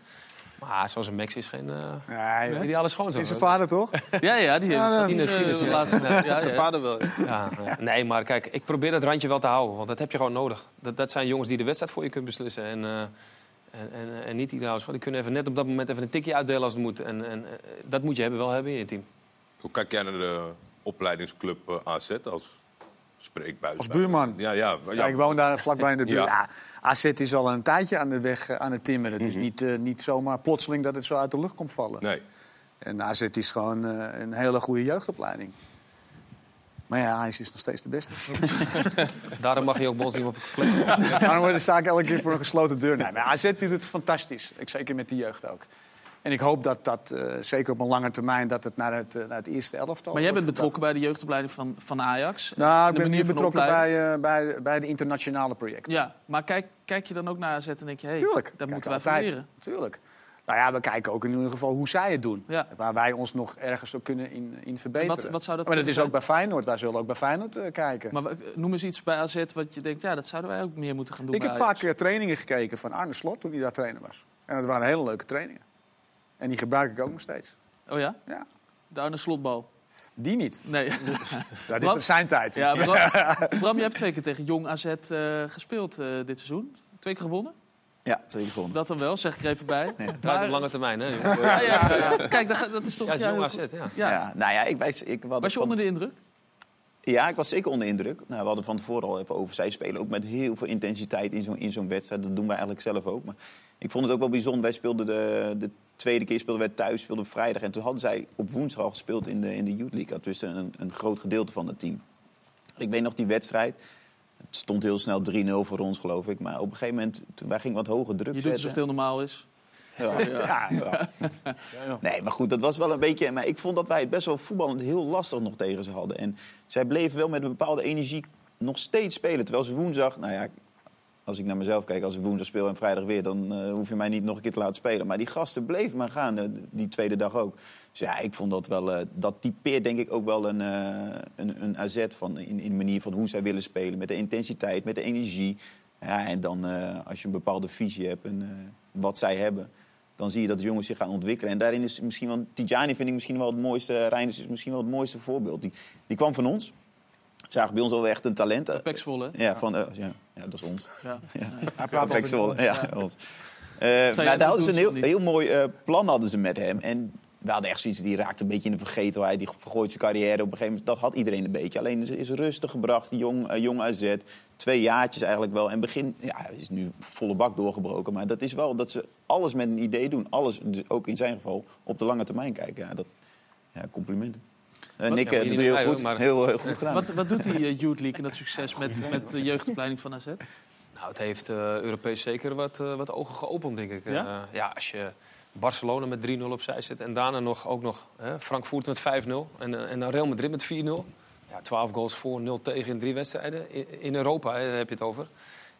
Maar zoals een Max is geen eh, Nee, ideale schoonzoon. Is zijn vader toch? Ja, ja, die Ja, is Ines, eh, Ines, ja. laatst net. Ja, Zijn ja. vader wel. Ja. Nee, maar kijk, ik probeer dat randje wel te houden. Want dat heb je gewoon nodig. Dat, dat zijn jongens die de wedstrijd voor je kunnen beslissen. En, eh, en, en, en niet ideaal schoon. Die kunnen even net op dat moment even een tikje uitdelen als het moet. En, en eh, dat moet je hebben, wel hebben in je team. Hoe kijk jij naar de opleidingsclub eh, AZ als spreekbuis? Als buurman. Ja, ja. Ja, ik woon daar vlakbij in de buurt. Ja. Ja. AZ is al een tijdje aan de weg eh, aan het timmeren. Het is Mhm. niet, eh, niet zomaar plotseling dat het zo uit de lucht komt vallen. Nee. En AZ is gewoon eh, een hele goede jeugdopleiding. Maar ja, hij is nog steeds de beste. Daarom mag je ook bij ons niet op kletsen. Daarom wordt de zaak elke keer voor een gesloten deur. Nee, maar AZ doet het fantastisch. Ik, zeker met de jeugd ook. En ik hoop dat dat, eh, zeker op een lange termijn, dat het naar het, eh, naar het eerste elftal Maar jij bent betrokken bij de jeugdopleiding van, van Ajax. Nou, ik ben meer van betrokken bij, eh, bij, bij de internationale projecten. Ja, maar kijk, kijk je dan ook naar AZ en denk je... Hey, Tuurlijk. daar moeten wij van leren. Tuurlijk. Nou ja, we kijken ook in ieder geval hoe zij het doen. Ja. Waar wij ons nog ergens ook kunnen in, in verbeteren. Wat- wat zou dat maar dat is zijn? ook bij Feyenoord. Wij zullen ook bij Feyenoord kijken. Maar noem eens iets bij AZ wat je denkt... ja, dat zouden wij ook meer moeten gaan doen ik heb vaak trainingen gekeken van Arne Slot toen hij daar trainer was. En dat waren hele leuke trainingen. En die gebruik ik ook nog steeds. Oh ja? Ja. De Arne Slotbal. Die niet. Nee. Dat is zijn tijd. Ja, Bram, Bram, je hebt twee keer tegen Jong AZ eh, gespeeld eh, dit seizoen. Twee keer gewonnen? Ja, twee gevonden. Dat dan wel, zeg ik er even bij. Draait op lange termijn, hè? Ja, ja, ja. Kijk, dat, dat is toch... Ja, is jong AZ, ja. Ja. Ja, nou ja, ik, wijs, ik, Was je onder de indruk? Ja, ik was zeker onder indruk. Nou, we hadden van tevoren al even over. Zij spelen ook met heel veel intensiteit in zo'n in zo'n wedstrijd. Dat doen wij eigenlijk zelf ook. Maar ik vond het ook wel bijzonder. Wij speelden de, de tweede keer speelden wij thuis, speelden we vrijdag. En toen hadden zij op woensdag al gespeeld in de, in de Youth League. Dat was een, een groot gedeelte van het team. Ik weet nog die wedstrijd. Het stond heel snel 3-0 voor ons, geloof ik. Maar op een gegeven moment, toen wij gingen wat hoger druk Je doet zetten. alsof het heel normaal is. Ja. Ja, ja. Nee, maar goed, dat was wel een beetje... Maar ik vond dat wij het best wel voetballend heel lastig nog tegen ze hadden. En zij bleven wel met een bepaalde energie nog steeds spelen. Terwijl ze woensdag... Nou ja, als ik naar mezelf kijk, als ik woensdag speel en vrijdag weer... dan eh, hoef je mij niet nog een keer te laten spelen. Maar die gasten bleven maar gaan, eh, die tweede dag ook. Dus ja, ik vond dat wel... eh, dat typeert denk ik ook wel een, een, een AZ van, in, in de manier van hoe zij willen spelen. Met de intensiteit, met de energie. Ja, en dan als je een bepaalde visie hebt en wat zij hebben dan zie je dat de jongens zich gaan ontwikkelen. En daarin is misschien wel... Tijani vind ik misschien wel het mooiste... Reinders is misschien wel het mooiste voorbeeld. Die, die kwam van ons. Zagen bij ons al echt een talent. Eh, hè? Ja, van, eh, ja, ja, dat is ons. Ja. Ja. praat Ja, ons. Dat daar hadden ze een heel, heel mooi plan hadden ze met hem. En we hadden echt zoiets, die raakte een beetje in de vergetelheid. Die vergooit zijn carrière op een gegeven moment. Dat had iedereen een beetje. Alleen ze is rustig gebracht, jong, eh, jong AZ. Twee jaartjes eigenlijk wel. En begin, ja, hij is nu volle bak doorgebroken. Maar dat is wel dat ze alles met een idee doen. Alles, dus ook in zijn geval, op de lange termijn kijken. Ja, dat, ja complimenten. Eh, Wat- Nick, Ja, eh, dat doe je heel goed. maar- Heel, heel goed gedaan. Wat, wat doet die eh, Youth League en dat succes met, met de jeugdopleiding van AZ? Nou, het heeft eh, Europees zeker wat, eh, wat ogen geopend, denk ik. Ja? Eh, ja, als je Barcelona met 3-0 opzij zet en daarna nog, ook nog hè, Frankfurt met 5-0 en, eh, en dan Real Madrid met 4-0. Ja, 12 goals voor, 0 tegen in drie wedstrijden. In, in Europa hè, daar heb je het over.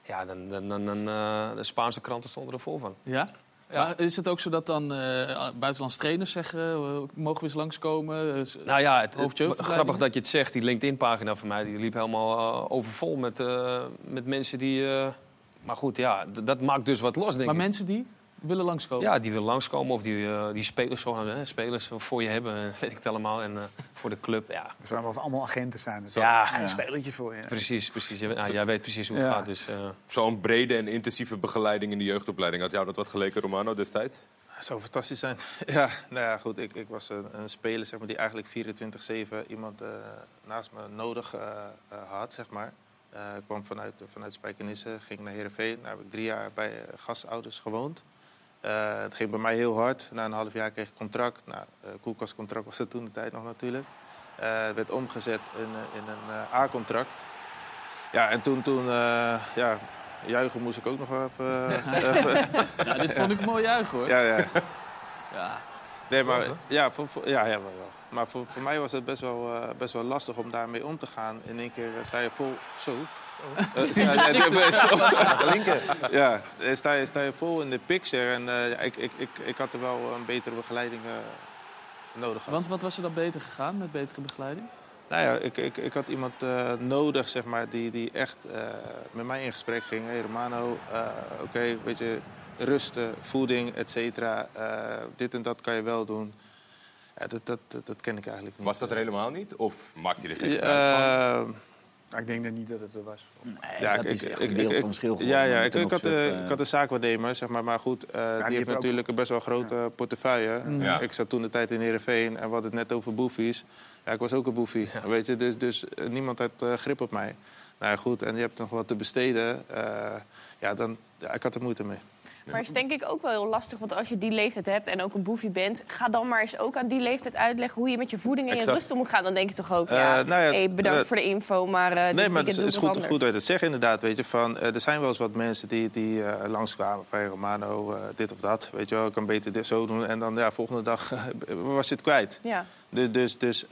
Ja, dan, dan, dan, dan, eh, de Spaanse kranten stonden er vol van. Ja? Maar is het ook zo dat dan eh, buitenlandse trainers zeggen... eh, mogen we eens langskomen? Eh, Nou ja, het, grappig dat je het zegt. Die LinkedIn-pagina van mij die liep helemaal overvol met, met mensen die... maar goed, ja, dat maakt dus wat los, denk Maar ik. mensen die willen langskomen? Ja, die willen langskomen of die, eh, die spelers, zo, hè, spelers voor je hebben, weet ik het allemaal. En eh, voor de club, ja. Het zijn wel allemaal agenten zijn. Ja. geen Ja. spelertje voor je. Precies, precies. Jij, ja, jij weet precies hoe het Ja. gaat. Dus, eh, Zo'n brede en intensieve begeleiding in de jeugdopleiding. Had jou dat wat geleken, Romano, destijds? Het zou fantastisch zijn. Ja, nou ja, goed. Ik, ik was een, een speler zeg maar, die eigenlijk 24-7 iemand eh, naast me nodig had, zeg maar. Eh, ik kwam vanuit, vanuit Spijkenisse, ging naar Heerenveen. Daar heb ik drie jaar bij gastouders gewoond. Eh, het ging bij mij heel hard. Na een half jaar kreeg ik contract. Nou, eh, koelkastcontract was het toen de tijd nog natuurlijk. Eh, het werd omgezet in, in een eh, A-contract. Ja, en toen, toen eh, ja, juichen moest ik ook nog even... Ja, dit vond ik mooi juichen, hoor. Ja, ja. Ja. Nee, maar, ja, voor, voor- ja, ja, wel, wel. Maar voor, voor mij was het best wel, eh, best wel lastig om daarmee om te gaan. In één keer sta je vol... Zo. Eh, sta- ja, nee, zo. Linker. Ja, sta je, sta je vol in de picture. En eh, ik, ik, ik, ik had er wel een betere begeleiding eh, nodig gehad. Want wat was er dan beter gegaan met betere begeleiding? Nou ja, ik, ik, ik had iemand eh, nodig, zeg maar, die, die echt eh, met mij in gesprek ging. Hey Romano, eh, oké, weet je, rusten, voeding, et cetera. Eh, dit en dat kan je wel doen. Ja, dat, dat, dat, dat ken ik eigenlijk niet. Was dat er helemaal niet? Of maakte je er geen gebruik van? Ik denk dat niet dat het er was. ja, dat is echt een wereld van verschil Ja, ja ik, ik, had, opzichte, eh, eh, ik had een zaakwaarnemer, zeg maar. Maar goed, eh, die, heeft ook- natuurlijk een best wel grote portefeuille. Ja. Ik zat toen de tijd in Heerenveen en we hadden het net over boefies. Ja, ik was ook een boefie, weet je. Dus, dus eh, niemand had eh, grip op mij. Nou ja, goed, en je hebt nog wat te besteden. eh, ja, dan, ja, ik had er moeite mee. Maar het is denk ik ook wel heel lastig, want als je die leeftijd hebt en ook een boefie bent, ga dan maar eens ook aan die leeftijd uitleggen hoe je met je voeding en je Exact. rust om moet gaan. Dan denk je toch ook, Eh, ja, nou ja, hey, bedankt eh, voor de info, maar eh nee, maar het is, goed, goed dat je het zegt inderdaad. Weet je, van, er zijn wel eens wat mensen die, die langskwamen van hey, Romano, dit of dat. Weet je wel, ik kan beter dit zo doen. En dan ja, volgende dag was je het kwijt. Ja. Dus, dus, dus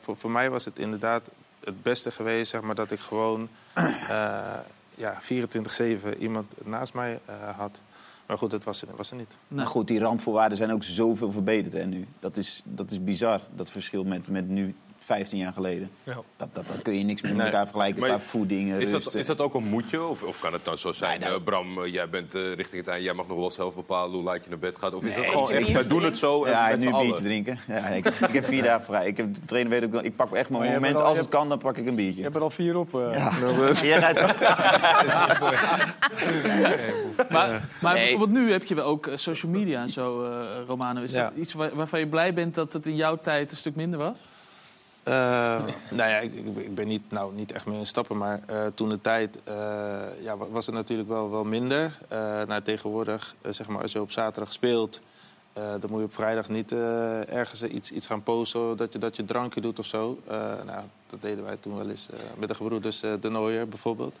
voor, voor mij was het inderdaad het beste geweest, zeg maar, dat ik gewoon ja, 24-7 iemand naast mij had. Maar goed, dat was er, was er niet. Maar goed, die randvoorwaarden zijn ook zoveel verbeterd hè, nu. Dat is, dat is bizar, dat verschil met, met nu 15 jaar geleden. Ja. Dat, dat, dat kun je niks meer met Nee. elkaar vergelijken Maar qua voeding, Is dat, is dat ook een moedje? Of, of kan het dan zo zijn, Nee, dat- eh, Bram, eh, jij bent eh, richting het eind, jij mag nog wel zelf bepalen hoe laat je naar bed gaat? Of is dat gewoon ik- echt, wij doen het zo en ja, nu een allen? biertje drinken. Ja, ik, heb, ik heb vier dagen vrij. Ik heb, de trainer weet ook, ik pak echt mijn moment. al- Als het kan, dan pak ik een biertje. Je hebt er al vier op. eh. Ja. Jij gaat- Maar, maar Nee. bijvoorbeeld nu heb je wel ook social media en zo, eh, Romano. Is Ja. dat iets waar- waarvan je blij bent dat het in jouw tijd een stuk minder was? Eh, nou ja, ik, ik, ben- niet, nou, niet echt meer in stappen, maar eh, toen de tijd eh, ja, wa- was het natuurlijk wel, wel minder. Nou, tegenwoordig, zeg maar, als je op zaterdag speelt, dan moet je op vrijdag niet ergens iets, iets gaan posten dat je, dat je drankje doet of zo. Nou, dat deden wij toen wel eens met de gebroeders De Nooier bijvoorbeeld.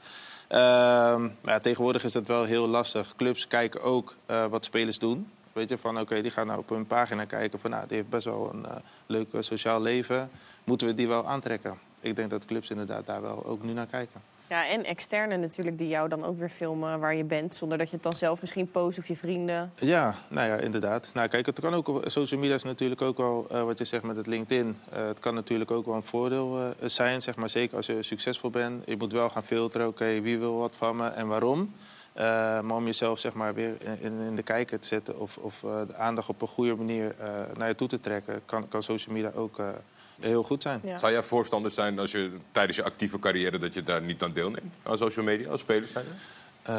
Ehm, maar ja, tegenwoordig is dat wel heel lastig. Clubs kijken ook wat spelers doen. Weet je, van oké, die gaan nou op hun pagina kijken van nou, die heeft best wel een leuk sociaal leven. Moeten we die wel aantrekken? Ik denk dat clubs inderdaad daar wel ook nu naar kijken. Ja, en externe natuurlijk die jou dan ook weer filmen waar je bent, zonder dat je het dan zelf misschien post of je vrienden. Ja, nou ja, inderdaad. Nou, kijk, het kan ook, social media is natuurlijk ook wel, eh, wat je zegt met het LinkedIn. eh, het kan natuurlijk ook wel een voordeel eh, zijn, zeg maar. Zeker als je succesvol bent. Je moet wel gaan filteren, oké, wie wil wat van me en waarom. Maar om jezelf zeg maar, weer in, in- de kijker te zetten of, of de aandacht op een goede manier naar je toe te trekken, kan, kan social media ook heel goed zijn. Ja. Zou jij voorstander zijn als je tijdens je actieve carrière dat je daar niet aan deelneemt? Aan social media, als speler zijn? Eh,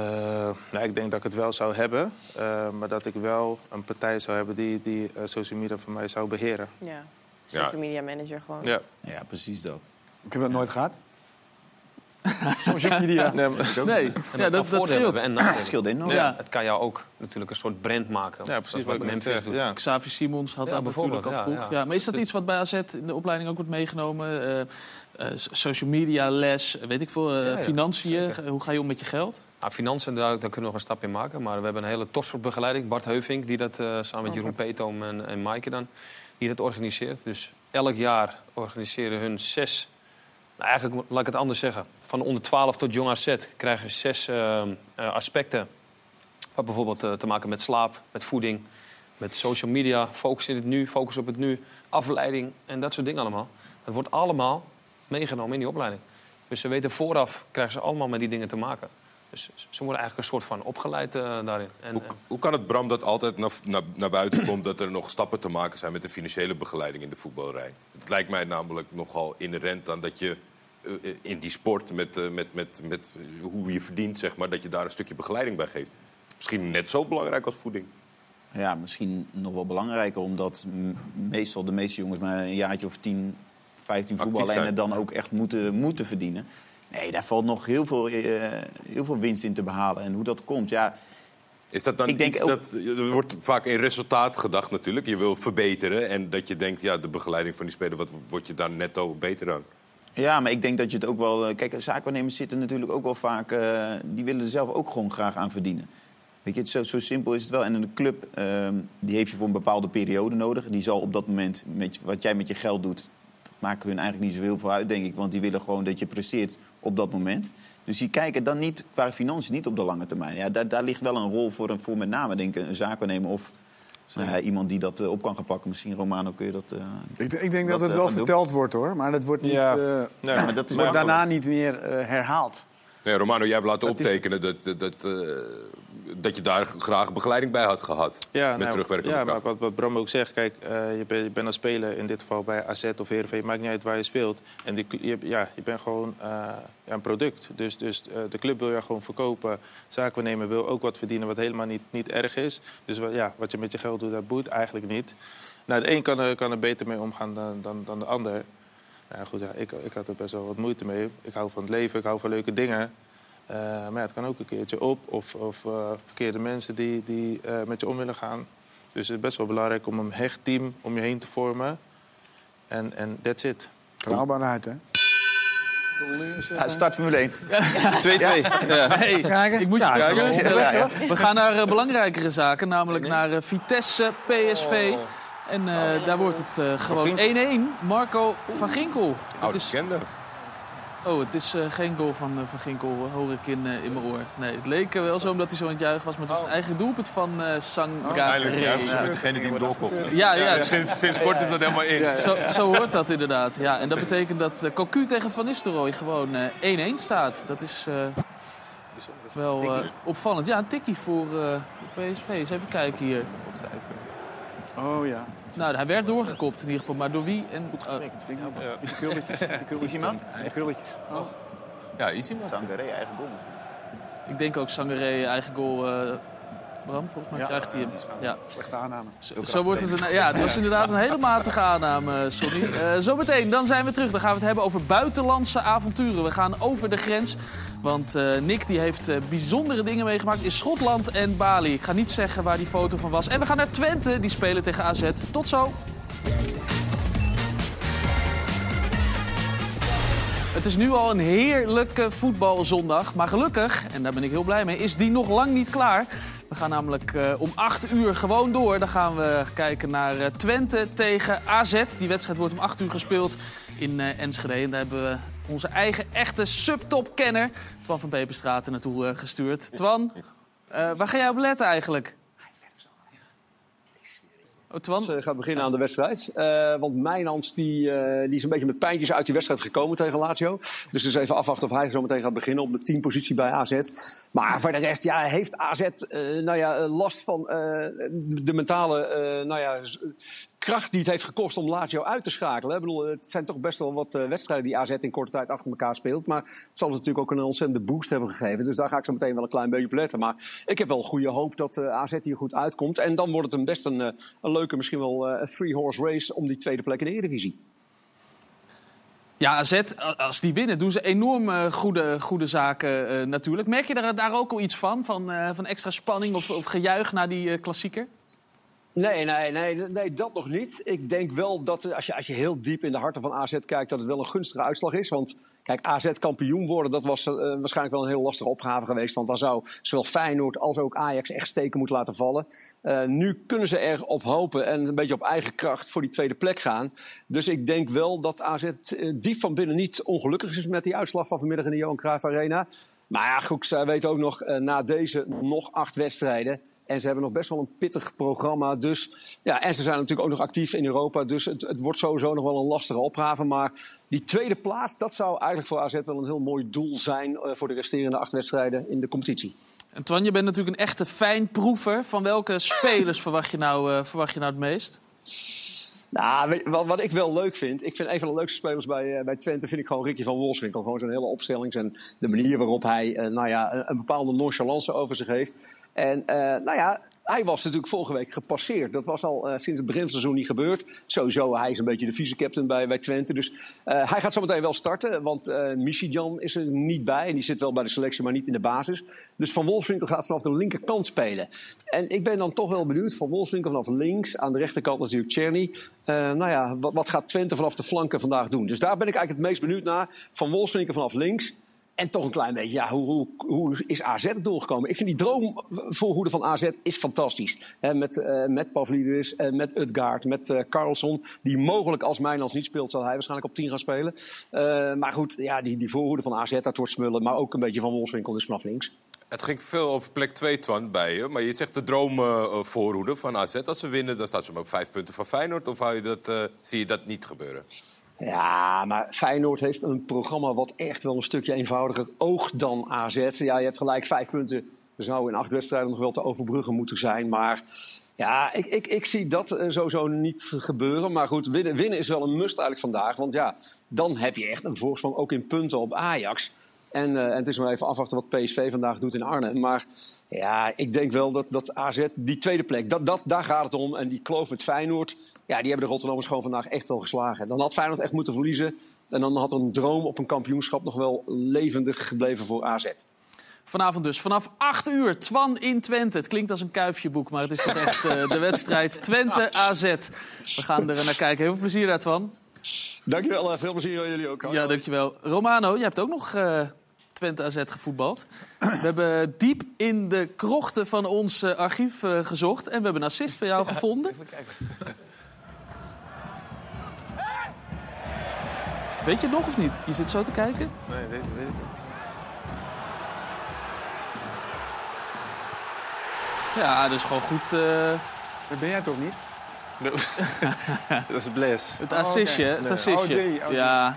nou, ik denk dat ik het wel zou hebben, eh, maar dat ik wel een partij zou hebben die, die eh, social media voor mij zou beheren. Ja, social media manager gewoon. Ja. Ja, precies dat. Ik heb dat nooit gehad. Social media. Nee, maar- Nee, En ja, dat, dat scheelt. en. Dat scheelt enorm. Ja. Het kan jou ook natuurlijk een soort brand maken. Ja, precies Dat is wat Memphis zeg. doet. Ja. Xavi Simons had Ja, dat natuurlijk al bijvoorbeeld, vroeg. ja, Ja, ja. maar is dat iets wat bij AZ in de opleiding ook wordt meegenomen? Eh, eh, social media les, weet ik veel, eh, Ja, ja, financiën. zeker. Hoe ga je om met je geld? Nou, financiën, daar, daar kunnen we nog een stap in maken. Maar we hebben een hele topsportbegeleiding. Bart Heuvink, die dat eh, samen met Jeroen Peetoom en, en Maaike dan, die dat organiseert. Dus elk jaar organiseren hun zes... Nou, eigenlijk laat ik het anders zeggen. Van onder 12 tot jong AZ krijgen ze zes eh, eh, aspecten Wat bijvoorbeeld eh, te maken met slaap, met voeding, met social media, focus in het nu, focus op het nu, afleiding en dat soort dingen allemaal. Dat wordt allemaal meegenomen in die opleiding. Dus ze weten vooraf, krijgen ze allemaal met die dingen te maken. Dus ze worden eigenlijk een soort van opgeleid eh, daarin. En, Hoe, hoe kan het, Bram, dat altijd naar, naar, naar buiten komt dat er nog stappen te maken zijn met de financiële begeleiding in de voetballerij? Het lijkt mij namelijk nogal inherent aan dat je in die sport met, eh, met, met, met hoe je verdient, zeg maar, dat je daar een stukje begeleiding bij geeft. Misschien net zo belangrijk als voeding. Ja, misschien nog wel belangrijker, omdat meestal de meeste jongens maar een jaartje of 10, 15 voetballen en dan ook echt moeten, moeten verdienen. Nee, daar valt nog heel veel, eh, heel veel winst in te behalen. En hoe dat komt, ja. Is dat dan Ik denk iets ook- dat... Er wordt vaak in resultaat gedacht natuurlijk. Je wil verbeteren en dat je denkt, ja, de begeleiding van die speler, wat word je daar netto beter aan? Ja, maar ik denk dat je het ook wel... eh, Kijk, zaakwaarnemers zitten natuurlijk ook wel vaak... eh, die willen er zelf ook gewoon graag aan verdienen. Weet je, zo, zo simpel is het wel. En een club, ehm, die heeft je voor een bepaalde periode nodig. Die zal op dat moment, met, wat jij met je geld doet... dat maakt hun eigenlijk niet zoveel voor uit, denk ik. Want die willen gewoon dat je presteert op dat moment. Dus die kijken dan niet, qua financiën, niet op de lange termijn. Ja, daar, daar ligt wel een rol voor, een- voor met name, denk ik, een zaakwaarnemer... of ja, iemand die dat eh, op kan gaan pakken. Misschien, Romano, kun je dat... eh, Ik, ik denk dat het eh, wel doen? verteld wordt hoor, maar dat wordt niet. Ja. eh, Nee, maar dat is wordt daarna niet meer eh, herhaald. Nee, Romano, jij hebt laten Dat optekenen dat, dat, dat, eh, dat je daar graag begeleiding bij had gehad. Ja, met nou, terugwerkende ja, kracht. maar wat, wat Bram ook zegt, kijk, eh, je, bent, je bent als speler, in dit geval bij AZ of Heerenveen, maakt niet uit waar je speelt. En die, je, ja, je bent gewoon eh, een product. Dus, dus eh, de club wil je gewoon verkopen. Zaakwaarnemer wil ook wat verdienen, wat helemaal niet, niet erg is. Dus wat, ja, wat je met je geld doet, dat boeit eigenlijk niet. Nou, de een kan er, kan er beter mee omgaan dan, dan, dan de ander. Nou goed, ja, ik, ik had er best wel wat moeite mee. Ik hou van het leven, ik hou van leuke dingen. Eh, maar ja, het kan ook een keertje op. Of, of eh, verkeerde mensen die, die eh, met je om willen gaan. Dus het is best wel belangrijk om een hecht team om je heen te vormen. En en that's it. Betrouwbaarheid, hè? Ja, start Formule 1. 2-2. Ja. Hey, ik moet je Ja, kijken. We gaan naar belangrijkere zaken, namelijk naar Vitesse, PSV. En eh, daar wordt het eh, gewoon 1-1. Marco van Ginkel. Het Oude is. Oh, het is eh, geen goal van eh, Van Ginkel, hoor ik in, eh, in mijn oor. Nee, het leek er wel zo omdat hij zo aan het juichen was. Maar het was een eigen doelpunt van eh Waarschijnlijk Sangaré. juist met degene die hem doorkomt. Ja, ja. Sinds, sinds kort is dat helemaal in. Zo, zo hoort dat inderdaad. Ja, en dat betekent dat Cocu tegen Van Nistelrooy gewoon eh, 1-1 staat. Dat is eh, wel eh, opvallend. Ja, een tikkie voor, eh, voor PSV. Eens even kijken hier. Oh ja. Nou, hij werd doorgekopt in ieder geval. Maar door wie? En, Die krulletjes. Die krulletjes. Die krulletjes. Oh. Ja, easy man. Sangaré, eigen goal. ik denk ook Sangaré, eigen goal. eh, Bram, volgens mij Ja. krijgt hij hem. Ja. Slechte aanname. Zo, zo wordt het een, ja, het was inderdaad een hele matige aanname, Sonny. Eh zometeen, dan zijn we terug. Dan gaan we het hebben over buitenlandse avonturen. We gaan over de grens. Want eh, Nick die heeft eh, bijzondere dingen meegemaakt in Schotland en Bali. Ik ga niet zeggen waar die foto van was. En we gaan naar Twente, die spelen tegen AZ. Tot zo. Het is nu al een heerlijke voetbalzondag. Maar gelukkig, en daar ben ik heel blij mee, is die nog lang niet klaar. We gaan namelijk eh, om 8 uur gewoon door. Dan gaan we kijken naar Twente tegen AZ. Die wedstrijd wordt om 8 uur gespeeld in Enschede. En daar hebben we onze eigen echte subtop-kenner, Twan van Peperstraat, er naartoe eh, gestuurd. Twan, eh, waar ga jij op letten eigenlijk? Oh, Twan? gaat beginnen aan de wedstrijd. Eh, want Mijnans die, eh, die is een beetje met pijntjes uit die wedstrijd gekomen tegen Lazio. Dus dus even afwachten of hij zo meteen gaat beginnen op de teampositie bij AZ. Maar voor de rest ja, heeft AZ eh, nou ja, last van eh, de mentale eh, nou ja, kracht die het heeft gekost om Lazio uit te schakelen. Ik bedoel, het zijn toch best wel wat eh, wedstrijden die AZ in korte tijd achter elkaar speelt. Maar het zal natuurlijk ook een ontzettende boost hebben gegeven. Dus daar ga ik zo meteen wel een klein beetje op letten. Maar ik heb wel goede hoop dat eh, AZ hier goed uitkomt. En dan wordt het een best een, eh, een leuke, misschien wel eh, three-horse race om die tweede plek in de Eredivisie. Ja, AZ, als die winnen, doen ze enorm goede, goede zaken natuurlijk. Merk je daar, daar ook al iets van? Van, van extra spanning of, of gejuich naar die klassieker? Nee, nee, nee, nee, dat nog niet. Ik denk wel dat eh, als je, als je heel diep in de harten van AZ kijkt, dat het wel een gunstige uitslag is. Want kijk, AZ kampioen worden, dat was eh, waarschijnlijk wel een heel lastige opgave geweest. Want dan zou zowel Feyenoord als ook Ajax echt steken moeten laten vallen. Eh, nu kunnen ze erop hopen en een beetje op eigen kracht voor die tweede plek gaan. Dus ik denk wel dat AZ diep van binnen niet ongelukkig is met die uitslag van vanmiddag in de Johan Cruijff Arena. Maar ja, goed, zij weten ook nog na deze nog acht wedstrijden. En ze hebben nog best wel een pittig programma. Dus, ja, en ze zijn natuurlijk ook nog actief in Europa. Dus het, het wordt sowieso nog wel een lastige opgave. Maar die tweede plaats, dat zou eigenlijk voor AZ wel een heel mooi doel zijn... eh, voor de resterende acht wedstrijden in de competitie. En Twan, je bent natuurlijk een echte fijnproever. Van welke spelers verwacht je nou, eh, verwacht je nou het meest? Nou, wat, wat ik wel leuk vind, ik vind een van de leukste spelers bij, eh, bij Twente vind ik gewoon Ricky van Wolfswinkel. Gewoon zijn hele opstelling en de manier waarop hij nou ja, een, een bepaalde nonchalance over zich heeft. En eh, nou ja, hij was natuurlijk vorige week gepasseerd. Dat was al eh, sinds het begin van het seizoen niet gebeurd. Sowieso, hij is een beetje de vice-captain bij, bij Twente. Dus eh, hij gaat zometeen wel starten, want eh Michijan is er niet bij. En die zit wel bij de selectie, maar niet in de basis. Dus Van Wolfswinkel gaat vanaf de linkerkant spelen. En ik ben dan toch wel benieuwd. Van Wolfswinkel vanaf links, aan de rechterkant natuurlijk Czerny. Eh, nou ja, wat, wat gaat Twente vanaf de flanken vandaag doen? Dus daar ben ik eigenlijk het meest benieuwd naar. Van Wolfswinkel vanaf links. En toch een klein beetje, ja, hoe, hoe, hoe is AZ doorgekomen? Ik vind die droomvoorhoede van AZ is fantastisch. Met, eh met Pavlidis, en met Utgaard, met eh Carlson. Die mogelijk als Mijnlands niet speelt, zal hij waarschijnlijk op 10 gaan spelen. Eh, maar goed, ja, die, die voorhoede van AZ, dat wordt smullen. Maar ook een beetje van Wolfswinkel, dus vanaf links. Het ging veel over plek 2, Twan, bij je. Maar je zegt de droomvoorhoede van AZ. Als ze winnen, dan staat ze maar op vijf punten van Feyenoord. Of hou je dat, eh, zie je dat niet gebeuren? Ja, maar Feyenoord heeft een programma wat echt wel een stukje eenvoudiger oogt dan AZ. Ja, je hebt gelijk vijf punten. Er zou in acht wedstrijden nog wel te overbruggen moeten zijn. Maar ja, ik, ik, ik zie dat eh, sowieso niet gebeuren. Maar goed, winnen, winnen is wel een must eigenlijk vandaag. Want ja, dan heb je echt een voorsprong ook in punten op Ajax. En, eh, en het is maar even afwachten wat PSV vandaag doet in Arnhem. Maar ja, ik denk wel dat, dat AZ, die tweede plek, dat, dat, daar gaat het om. En die kloof met Feyenoord, ja, die hebben de Rotterdammers gewoon vandaag echt wel geslagen. Dan had Feyenoord echt moeten verliezen. En dan had een droom op een kampioenschap nog wel levendig gebleven voor AZ. Vanavond dus vanaf 8 uur, Twan in Twente. Het klinkt als een kuifjeboek, maar het is toch echt eh, de wedstrijd Twente-AZ. We gaan er naar kijken. Heel veel plezier daar, Twan. Dankjewel, eh, veel plezier aan jullie ook. Ja, dankjewel. Romano, je hebt ook nog eh, Twente AZ gevoetbald. We hebben diep in de krochten van ons eh, archief eh, gezocht. En we hebben een assist van jou gevonden. Weet je het nog of niet? Je zit zo te kijken. Nee, weet, weet ik niet. Ja, dus gewoon goed. Dat ben jij toch niet? dat is Blaise. Het assistje, Oh, het assistje. Oh, die, oh, die. ja,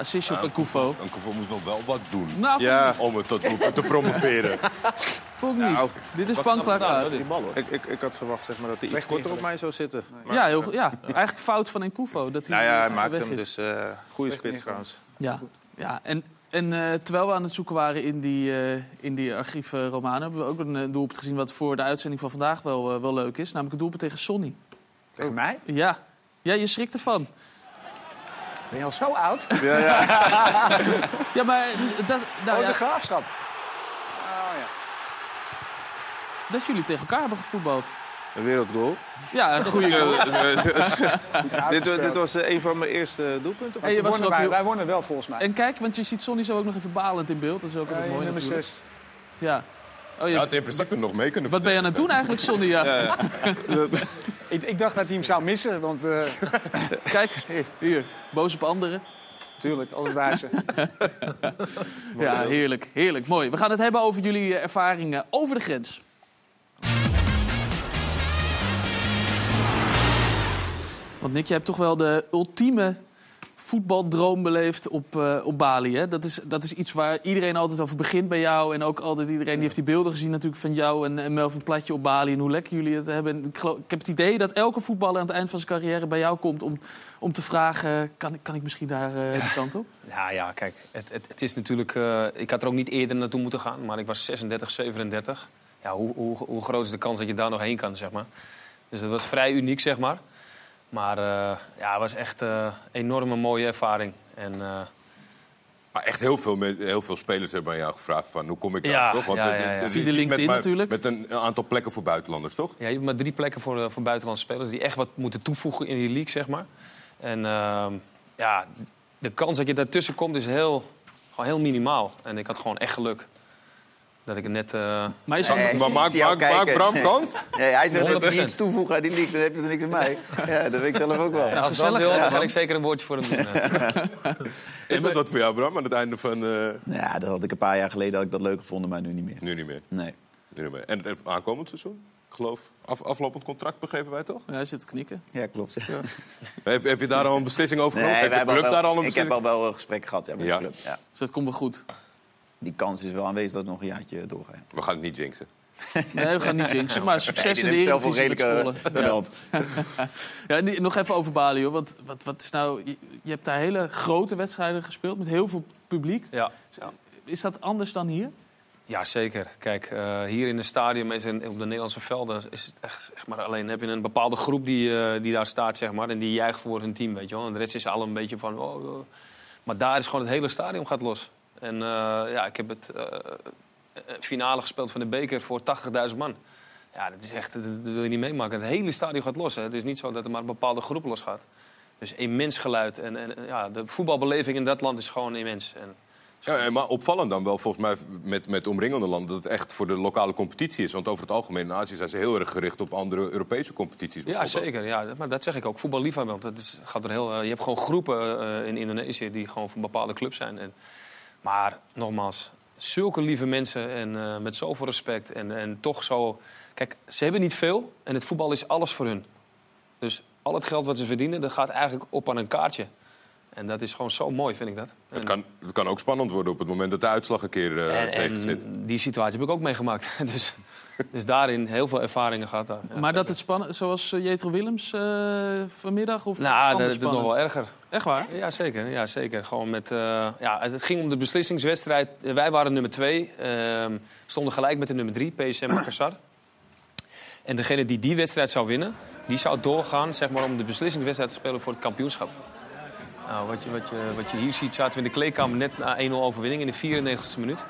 assistje op een Koufo. Een Koufo moest nog wel wat doen. Nou, Ja. Om het tot te promoveren. Vond ik niet. Nou, Dit is uit. Ik, ik, ik had verwacht zeg maar, dat hij iets korter op mij zou zitten. Ja, heel, ja, eigenlijk fout van Koufo. Dat hij Nou ja, hij maakt hem is. dus eh goede spits trouwens. Ja, ja. en, en eh, terwijl we aan het zoeken waren in die, eh in die archieven Romanen... hebben we ook een doelpunt gezien wat voor de uitzending van vandaag wel, wel leuk is. Namelijk het doelpunt tegen Sonny. Tegen mij? Ja. ja, je schrikt ervan. Ben je al zo oud? Ja, ja. Ja, maar dat, nou, oh, ja, de graafschap. Oh ja. dat jullie tegen elkaar hebben gevoetbald. Een wereldgoal. Ja, een goede goal. dit, dit was eh, een van mijn eerste doelpunten. En je was er ook wij, heel- wij wonnen wel volgens mij. En kijk, want je ziet Sonny zo ook nog even balend in beeld. Dat is ook altijd Ja, mooi nummer natuurlijk. 6. Ja. Oh, Je had in principe nog mee kunnen wat ben je aan het doen eigenlijk, Sonny? Ja. Ik, ik dacht dat hij hem zou missen, want eh Kijk, hier, boos op anderen. tuurlijk, alles wijzen. Ja, heerlijk, heerlijk, mooi. We gaan het hebben over jullie eh, ervaringen over de grens. Want Nick, jij hebt toch wel de ultieme voetbaldroom beleefd op, eh, op Bali. Hè? Dat, is, dat is iets waar iedereen altijd over begint bij jou. En ook altijd iedereen die heeft die beelden gezien natuurlijk van jou en, en Melvin Platje op Bali. En hoe lekker jullie het hebben. En ik, geloof- ik heb het idee dat elke voetballer aan het eind van zijn carrière bij jou komt om, om te vragen... Kan, ik- kan ik misschien daar die kant op? Ja, ja, kijk, het, het, het is natuurlijk... eh, ik had er ook niet eerder naartoe moeten gaan, maar ik was 36, 37. Ja, hoe, hoe, hoe groot is de kans dat je daar nog heen kan, zeg maar. Dus dat was vrij uniek, zeg maar. Maar eh, ja, het was echt eh, een enorme mooie ervaring. En eh, Maar echt heel veel, heel veel spelers hebben aan jou gevraagd van hoe kom ik daar, Ja, toch? Want ja, eh, ja, ja. is Via LinkedIn met, natuurlijk. Met een aantal plekken voor buitenlanders, toch? ja, je hebt maar drie plekken voor, eh, voor buitenlandse spelers... die echt wat moeten toevoegen in die league, zeg maar. En ehm, ja, de kans dat je daartussen komt is heel, gewoon heel minimaal. En ik had gewoon echt geluk. Dat ik het net... eh, Maar is Nee, maar maakt- kijken. Bram kans? Nee, hij zegt dat hij 100%. iets toevoegt aan die league, dan heb je er niks aan mij. Ja, dat weet ik zelf ook wel. Ja, als Bram wil, dan ga ik zeker een woordje voor hem doen. Is dat wat voor jou, Bram, aan het einde van... eh, Ja, dat had ik een paar jaar geleden had ik dat leuk gevonden, maar nu niet meer. Nu niet meer. Nee. Nu niet meer. En aankomend seizoen? Ik geloof, af, aflopend contract begrepen wij toch? Ja, hij zit te knikken. Ja, klopt. Ja. Heb, heb je daar al een beslissing over Nee, genomen? wij Heeft de club wel- daar al een ik heb beslissing al wel een gesprek gehad ja, met Ja. de club. Ja. Dus dat komt wel goed. Die kans is wel aanwezig dat het nog een jaartje doorgaat. We gaan het niet jinxen. Nee, we gaan niet jinxen. Maar succes Nee, in die de Eredivisie met redelijk, Zwolle. eh, Ja. ja, nog even over Bali, hoor. Want wat, wat is nou... Je, hebt daar hele grote wedstrijden gespeeld met heel veel publiek. Ja. Is dat anders dan hier? Ja, zeker. Kijk, eh, hier in het stadion en in- op de Nederlandse velden is het echt, zeg maar, alleen heb je een bepaalde groep die, eh, die daar staat, zeg maar, en die juicht voor hun team, weet je wel. En de rest is al een beetje van, oh, oh. maar daar is gewoon het hele stadion gaat los. En eh, ja, ik heb het eh, eh, finale gespeeld van de beker voor 80.000 man. Ja, dat is echt, dat, wil je niet meemaken. Het hele stadion gaat los. Hè. Het is niet zo dat er maar een bepaalde groep los gaat. Dus immens geluid. En, en ja, de voetbalbeleving in dat land is gewoon immens. En, Ja, maar opvallend dan wel volgens mij met, met omringende landen dat het echt voor de lokale competitie is. Want over het algemeen in Azië zijn ze heel erg gericht op andere Europese competities. Ja, zeker. Ja, maar dat zeg ik ook. Voetballiefhebber. Want dat is, gaat er heel, je hebt gewoon groepen in Indonesië die gewoon van bepaalde clubs zijn. En, maar nogmaals, zulke lieve mensen en eh, met zoveel respect. En, en toch zo. Kijk, ze hebben niet veel en het voetbal is alles voor hun. Dus al het geld wat ze verdienen, dat gaat eigenlijk op aan een kaartje. En dat is gewoon zo mooi, vind ik dat. Het kan, het kan ook spannend worden op het moment dat de uitslag een keer En, tegen zit. en die situatie heb ik ook meegemaakt. Dus, dus daarin heel veel ervaringen gehad daar. Ja, maar dat het spannend... Zoals eh, Jetro Willems eh, vanmiddag? Of Nou, dat, dat nog wel erger. Echt waar? Ja, zeker. Ja, zeker. Gewoon met, eh, ja, het ging om de beslissingswedstrijd. Wij waren nummer twee. ehm, stonden gelijk met de nummer drie, PSM Makassar. En degene die die wedstrijd zou winnen, die zou doorgaan zeg maar, om de beslissingswedstrijd te spelen voor het kampioenschap. Nou, wat, je, wat, je, wat je hier ziet, zaten we in de kleedkamer net na 1-0 overwinning in de 94e minuut.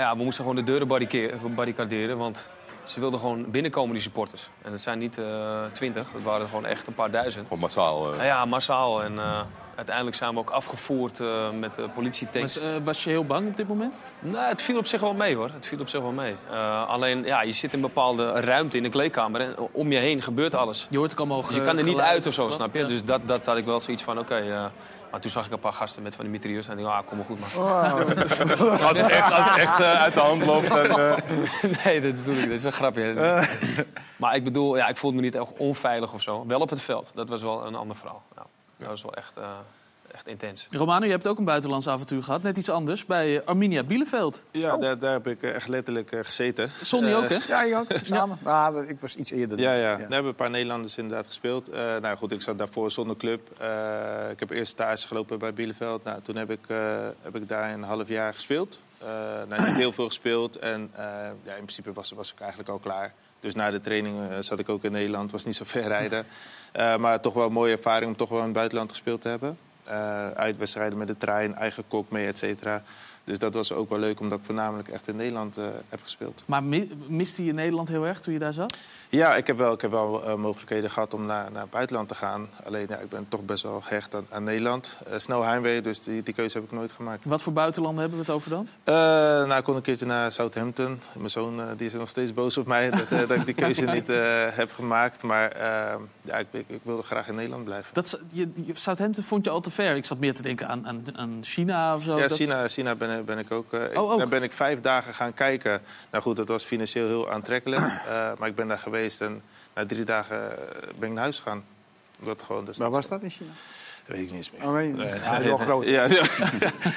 Ja, we moesten gewoon de deuren barricade- barricaderen, want ze wilden gewoon binnenkomen, die supporters. En dat zijn niet twintig, dat waren er gewoon echt een paar duizend. Gewoon massaal. eh. Nou ja, massaal. En eh, uiteindelijk zijn we ook afgevoerd eh, met de politietanks. Was, eh, was je heel bang op dit moment? Nou, het viel op zich wel mee hoor. Het viel op zich wel mee. Eh, alleen, ja, je zit in een bepaalde ruimte in de kleedkamer en om je heen gebeurt alles. Je hoort ook allemaal Dus je kan er niet uit of zo, snap je? ja. Dus dat, dat had ik wel zoiets van, oké. eh, maar toen zag ik een paar gasten met van die mitrailleurs en ik dacht, ah, kom maar goed man. Als het echt, als het echt eh, uit de hand loopt, dan... eh, nee, dat bedoel ik. Dat is een grapje. maar ik bedoel, ja, ik voelde me niet echt onveilig of zo. Wel op het veld. Dat was wel een ander verhaal. Ja, dat was wel echt, eh, echt intens. Romano, je hebt ook een buitenlands avontuur gehad. Net iets anders, bij eh, Arminia Bielefeld. Ja, daar, daar heb ik eh, echt letterlijk eh, gezeten. Sonny ook, hè? Ja, je ook. Samen. Maar ik was iets eerder. Ja, ja. Daar hebben een paar Nederlanders inderdaad gespeeld. Eh, nou goed, ik zat daarvoor zonder club. Eh, ik heb eerst stage gelopen bij Bielefeld. Nou, toen heb ik, eh, heb ik daar een half jaar gespeeld. Eh, nou, niet heel veel gespeeld. En eh, ja, in principe was, was ik eigenlijk al klaar. Dus na de training zat ik ook in Nederland. was niet zo ver rijden. Eh, maar toch wel een mooie ervaring om toch wel in het buitenland gespeeld te hebben. Eh, uitwedstrijden met de trein, eigen kok mee, et cetera. Dus dat was ook wel leuk, omdat ik voornamelijk echt in Nederland eh, heb gespeeld. Maar mi- miste je Nederland heel erg toen je daar zat? Ja, ik heb wel, ik heb wel eh, mogelijkheden gehad om naar, naar het buitenland te gaan. Alleen ja, ik ben toch best wel gehecht aan, aan Nederland. Eh, snel heimwee, dus die, die keuze heb ik nooit gemaakt. Wat voor buitenlanden hebben we het over dan? Eh, nou, ik kon een keertje naar Southampton. Mijn zoon die is nog steeds boos op mij dat, dat ik die keuze niet heb gemaakt. Maar eh, ja, ik, ik, ik wilde graag in Nederland blijven. Dat, je, je- Southampton vond je al te ver. Ik zat meer te denken aan, aan, aan China of zo. Ja, Dat- China, China ben, ben ik ook. Oh, ook? Daar ben ik vijf dagen gaan kijken. Nou goed, dat was financieel heel aantrekkelijk. Maar ik ben daar geweest en na drie dagen eh, ben ik naar huis gegaan. Omdat gewoon, dat Waar was dat in China? Weet ik niet eens meer. Oh? Nee, dat is wel groot. Ja, ja.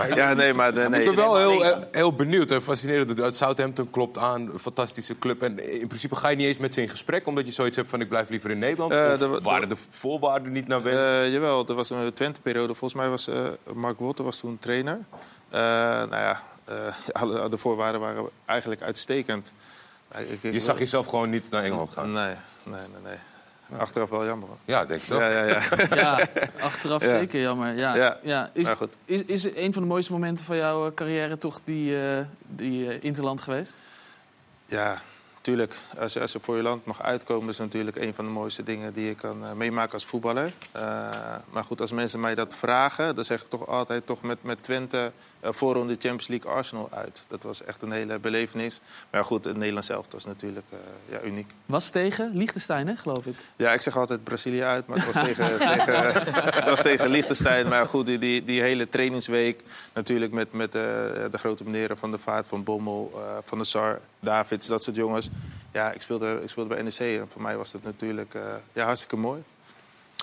ja, nee, maar... eh, Nee, ik ben wel heel, eh, heel benieuwd en fascinerend. Dat Southampton klopt aan, een fantastische club. En in principe ga je niet eens met ze in gesprek... omdat je zoiets hebt van ik blijf liever in Nederland. Eh, of dat wa- waren de voorwaarden niet naar wens? Eh, jawel, er was een Twente-periode. Volgens mij was eh, Mark Wotter was toen trainer. Eh, nou ja, eh, alle de voorwaarden waren eigenlijk uitstekend. Maar ik- ik- je zag jezelf gewoon niet naar Engeland gaan? Nee, nee, nee. nee. Achteraf wel jammer. hoor. Ja, denk ik wel. Ja, ja, ja. Ja, achteraf Ja. zeker jammer. Ja, ja. Ja. Is, Maar goed. is, is een van de mooiste momenten van jouw eh, carrière toch die, eh, die eh, Interland geweest? Ja, tuurlijk. Als je, als je voor je land mag uitkomen, is natuurlijk een van de mooiste dingen die je kan meemaken als voetballer. Eh, maar goed, als mensen mij dat vragen, dan zeg ik toch altijd toch met, met Twente voorronde Champions League Arsenal uit. Dat was echt een hele belevenis. Maar goed, het Nederlands zelf was natuurlijk eh, ja, uniek. Was tegen Liechtenstein, hè, geloof ik? Ja, ik zeg altijd Brazilië uit, maar het was tegen, tegen, het was tegen Liechtenstein. Maar goed, die, die, die hele trainingsweek natuurlijk met, met eh, de grote meneren Van de Vaart, Van Bommel, eh, Van der Sar, Davids, dat soort jongens. Ja, ik speelde, ik speelde bij NEC en voor mij was dat natuurlijk eh, ja, hartstikke mooi.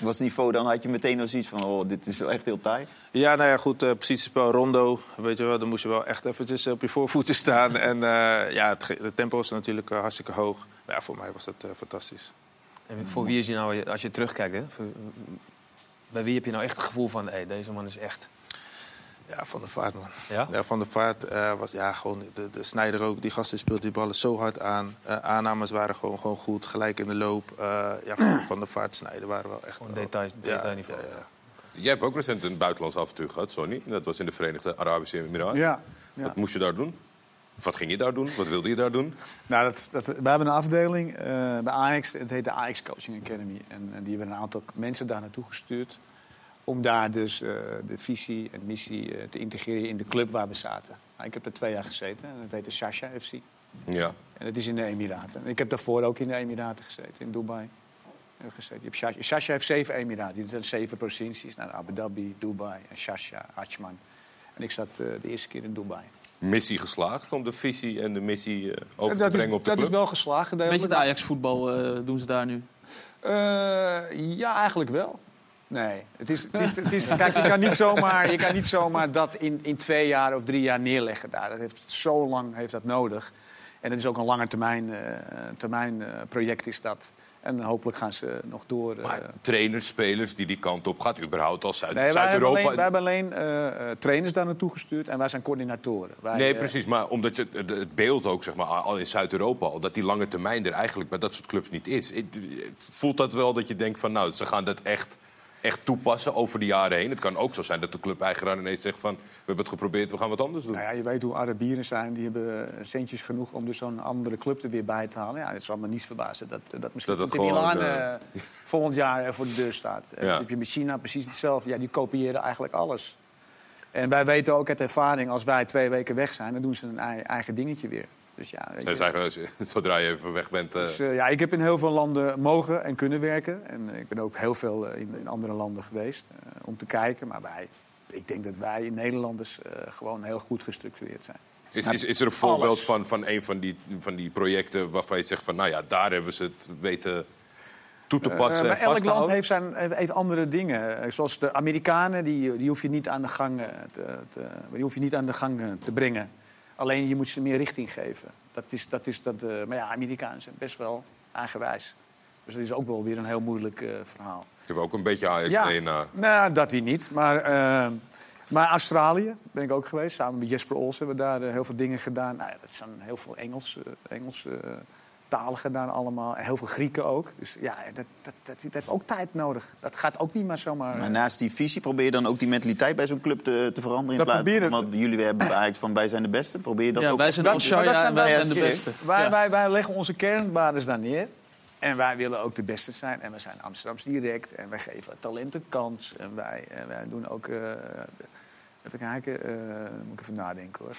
Was het niveau dan, had je meteen al zoiets van, oh, dit is wel echt heel taai? Ja, nou ja, goed, uh, positiespel, rondo, weet je wel, dan moest je wel echt eventjes op je voorvoeten staan. En eh, ja, het, tempo is natuurlijk eh, hartstikke hoog. Maar ja, voor mij was dat eh, fantastisch. En voor wie is je nou, als je terugkijkt, hè, voor- bij wie heb je nou echt het gevoel van, hé, deze man is echt... Ja, Van der Vaart, man. Ja? Van der Vaart eh, was ja, gewoon de, de snijder ook. Die gasten speelt die ballen zo hard aan. Eh, aannames waren gewoon, gewoon goed, gelijk in de loop. Eh, ja, van, der Vaart, snijden waren wel echt... Gewoon details, detailniveau. Ja, ja, ja. Jij hebt ook recent een buitenlands avontuur gehad, Sonny. Dat was in de Verenigde Arabische Emiraten. Ja, ja. Wat moest je daar doen? Wat ging je daar doen? Wat wilde je daar doen? Nou, dat, dat, we hebben een afdeling eh, bij Ajax, het heet de Ajax Coaching Academy. En, en die hebben een aantal mensen daar naartoe gestuurd. Om daar dus eh, de visie en missie eh, te integreren in de club waar we zaten. Nou, ik heb er twee jaar gezeten en dat heet de Sasha FC. Ja. En dat is in de Emiraten. Ik heb daarvoor ook in de Emiraten gezeten, in Dubai. Ik gezeten. Je hebt Sasha. Heeft zeven Emiraten. Die zijn zeven provincies. Nou, Abu Dhabi, Dubai, en Sasha, Ajman. En ik zat eh, de eerste keer in Dubai. Missie geslaagd om de visie en de missie eh, over dat te brengen is, op de dat club? is wel geslaagd. Beetje het Ajax-voetbal eh, doen ze daar nu. Eh, ja, eigenlijk wel. Nee, het is, het is, het is, kijk, je kan niet zomaar, je kan niet zomaar dat in, in twee jaar of drie jaar neerleggen daar. Dat heeft zo lang heeft dat nodig. En het is ook een lange termijn, eh, termijn eh, project is dat. En hopelijk gaan ze nog door. eh. Trainers, spelers die die kant op gaat, überhaupt als Zuid- nee, Zuid-Europa. wij hebben alleen trainers daar naartoe gestuurd en wij zijn coördinatoren. Wij, Nee, precies. Maar omdat je het, het beeld ook, zeg maar, al in Zuid-Europa al, dat die lange termijn er eigenlijk bij dat soort clubs niet is. Voelt dat wel dat je denkt van, nou, ze gaan dat echt, echt toepassen over de jaren heen? Het kan ook zo zijn dat de club-eigenaar ineens zegt van, we hebben het geprobeerd, we gaan wat anders doen. Nou ja, je weet hoe Arabieren zijn. Die hebben centjes genoeg om dus zo'n andere club er weer bij te halen. Ja, het zal me niets verbazen dat, dat misschien Dat gewoon, Milan eh, eh, volgend jaar eh, voor de deur staat. Eh, Ja. heb je met China precies hetzelfde. Ja, die kopiëren eigenlijk alles. En wij weten ook uit ervaring, als wij twee weken weg zijn... dan doen ze een ei- eigen dingetje weer. Dus ja, weet je. zodra je even weg bent... eh, Dus, eh, ja, ik heb in heel veel landen mogen en kunnen werken. En eh, ik ben ook heel veel eh, in, in andere landen geweest eh, om te kijken. Maar wij, ik denk dat wij Nederlanders eh, gewoon heel goed gestructureerd zijn. Is, Nou, is, is er een voorbeeld alles. van, van een van die, van die projecten waarvan je zegt van, nou ja, daar hebben ze het weten toe te passen Eh, maar elk land heeft, zijn, heeft andere dingen. Eh, Zoals de Amerikanen, die, die hoef je niet aan de gang, eh, te, te- die hoef je niet aan de gang eh, te brengen. Alleen je moet ze meer richting geven. Dat is, dat is dat, eh, maar ja, Amerikanen zijn best wel eigenwijs. Dus dat is ook wel weer een heel moeilijk eh, verhaal. Ik heb ook een beetje Ajax Ja. DNA. Nou, dat die niet. Maar, eh, maar Australië ben ik ook geweest. Samen met Jesper Ols hebben we daar heel veel dingen gedaan. Nou, ja, dat zijn heel veel Engels, Engels eh, talen gedaan allemaal. En heel veel Grieken ook. Dus ja, dat, dat, dat, dat heeft ook tijd nodig. Dat gaat ook niet maar zomaar... Maar naast die visie probeer je dan ook die mentaliteit bij zo'n club te, te veranderen? In Dat plaats proberen- Want jullie hebben eigenlijk van wij zijn de beste. Probeer je dat Ja, ook wij zijn dat- dat- en wij zijn de beste. Wij, Ja. wij, wij leggen onze kernwaarden daar neer. En wij willen ook de beste zijn. En we zijn Amsterdams direct. En wij geven talent een kans. En wij, en wij doen ook... eh, even kijken, eh, moet ik even nadenken hoor.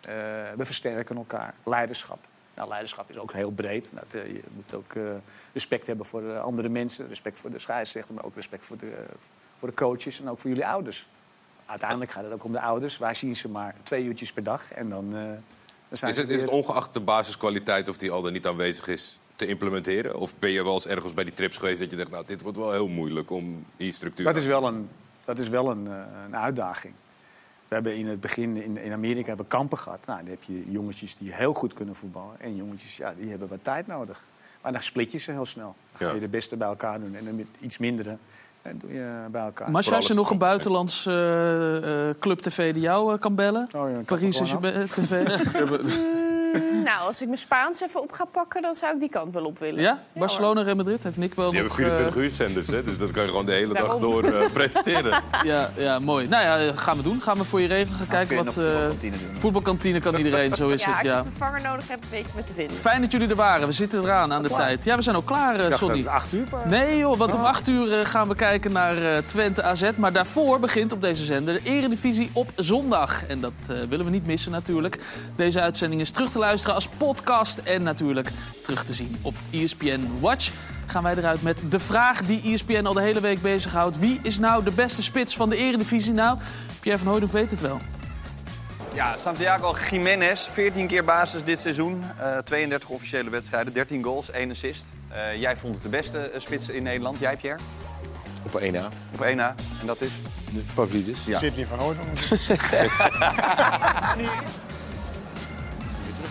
Eh, we versterken elkaar. Leiderschap. Nou, leiderschap is ook heel breed. Dat, eh, je moet ook eh, respect hebben voor eh, andere mensen. Respect voor de scheidsrechter, maar ook respect voor de, voor de coaches en ook voor jullie ouders. Uiteindelijk gaat het ook om de ouders. Wij zien ze maar twee uurtjes per dag. En dan, dan zijn Is het, is het ongeacht de basiskwaliteit of die al dan niet aanwezig is te implementeren? Of ben je wel eens ergens bij die trips geweest dat je denkt, nou, dit wordt wel heel moeilijk om hier structuur Dat is wel een, dat is wel een, een uitdaging. We hebben in het begin in, in Amerika hebben kampen gehad. Nou, dan heb je jongetjes die heel goed kunnen voetballen. En jongetjes ja, die hebben wat tijd nodig. Maar dan split je ze heel snel. Dan ga Ja. je de beste bij elkaar doen. En dan met iets mindere dan doe je bij elkaar. Maar is er nog een buitenlands eh, eh, club tv die jou eh, kan bellen? Oh ja, Paris gewoon Saint-Germain TV? nou, als ik mijn Spaans even op ga pakken, dan zou ik die kant wel op willen. Ja? Barcelona, Real Madrid heeft Nick wel Die nog... hebben 24 eh, uur zenders, hè? dus dat kan je gewoon de hele dag door eh, presenteren. Ja, ja, mooi. Nou ja, gaan we doen. Gaan we voor je regelen. Gaan kijken wat... eh, voetbalkantine doen. voetbalkantine kan iedereen, zo is ja, het. als je Ja. een vervanger nodig hebt, weet je me te vinden. Fijn dat jullie er waren. We zitten eraan aan de tijd. Ja, we zijn ook klaar, eh, dacht Sonny. dat het acht uur waren. Nee joh, want om 8 uur eh, gaan we kijken naar eh, Twente AZ. Maar daarvoor begint op deze zender de Eredivisie op zondag. En dat eh, willen we niet missen natuurlijk. Deze uitzending is terug te luisteren als podcast en natuurlijk terug te zien op ESPN Watch. Gaan wij eruit met de vraag die ESPN al de hele week bezighoudt. Wie is nou de beste spits van de Eredivisie? Nou, Pierre van Hooydonk weet het wel. Ja, Santiago Jiménez, 14 keer basis dit seizoen. Eh, 32 officiële wedstrijden, 13 goals, 1 assist. Eh, jij vond het de beste eh, spits in Nederland. Jij, Pierre? Op 1 na. Op 1 na. En dat is? Pavlidis. Ja. Sidney van Hooydonk.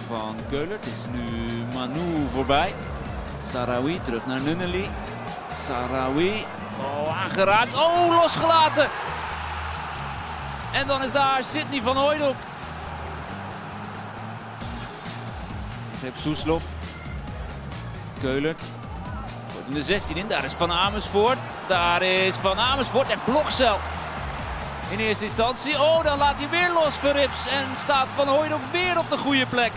Van Keuler. Het is nu Manu voorbij. Sarawi terug naar Nunnely. Sarawi. Oh, aangeraakt. Oh, losgelaten. En dan is daar Sidney van Hooydonk. Greep Soeslof. Keulert. Wordt in de 16 in. Daar is Van Amersfoort. Daar is Van Amersfoort. En Blokcel. In eerste instantie. Oh, dan laat hij weer los voor Rips. En staat Van Hooydonk weer op de goede plek.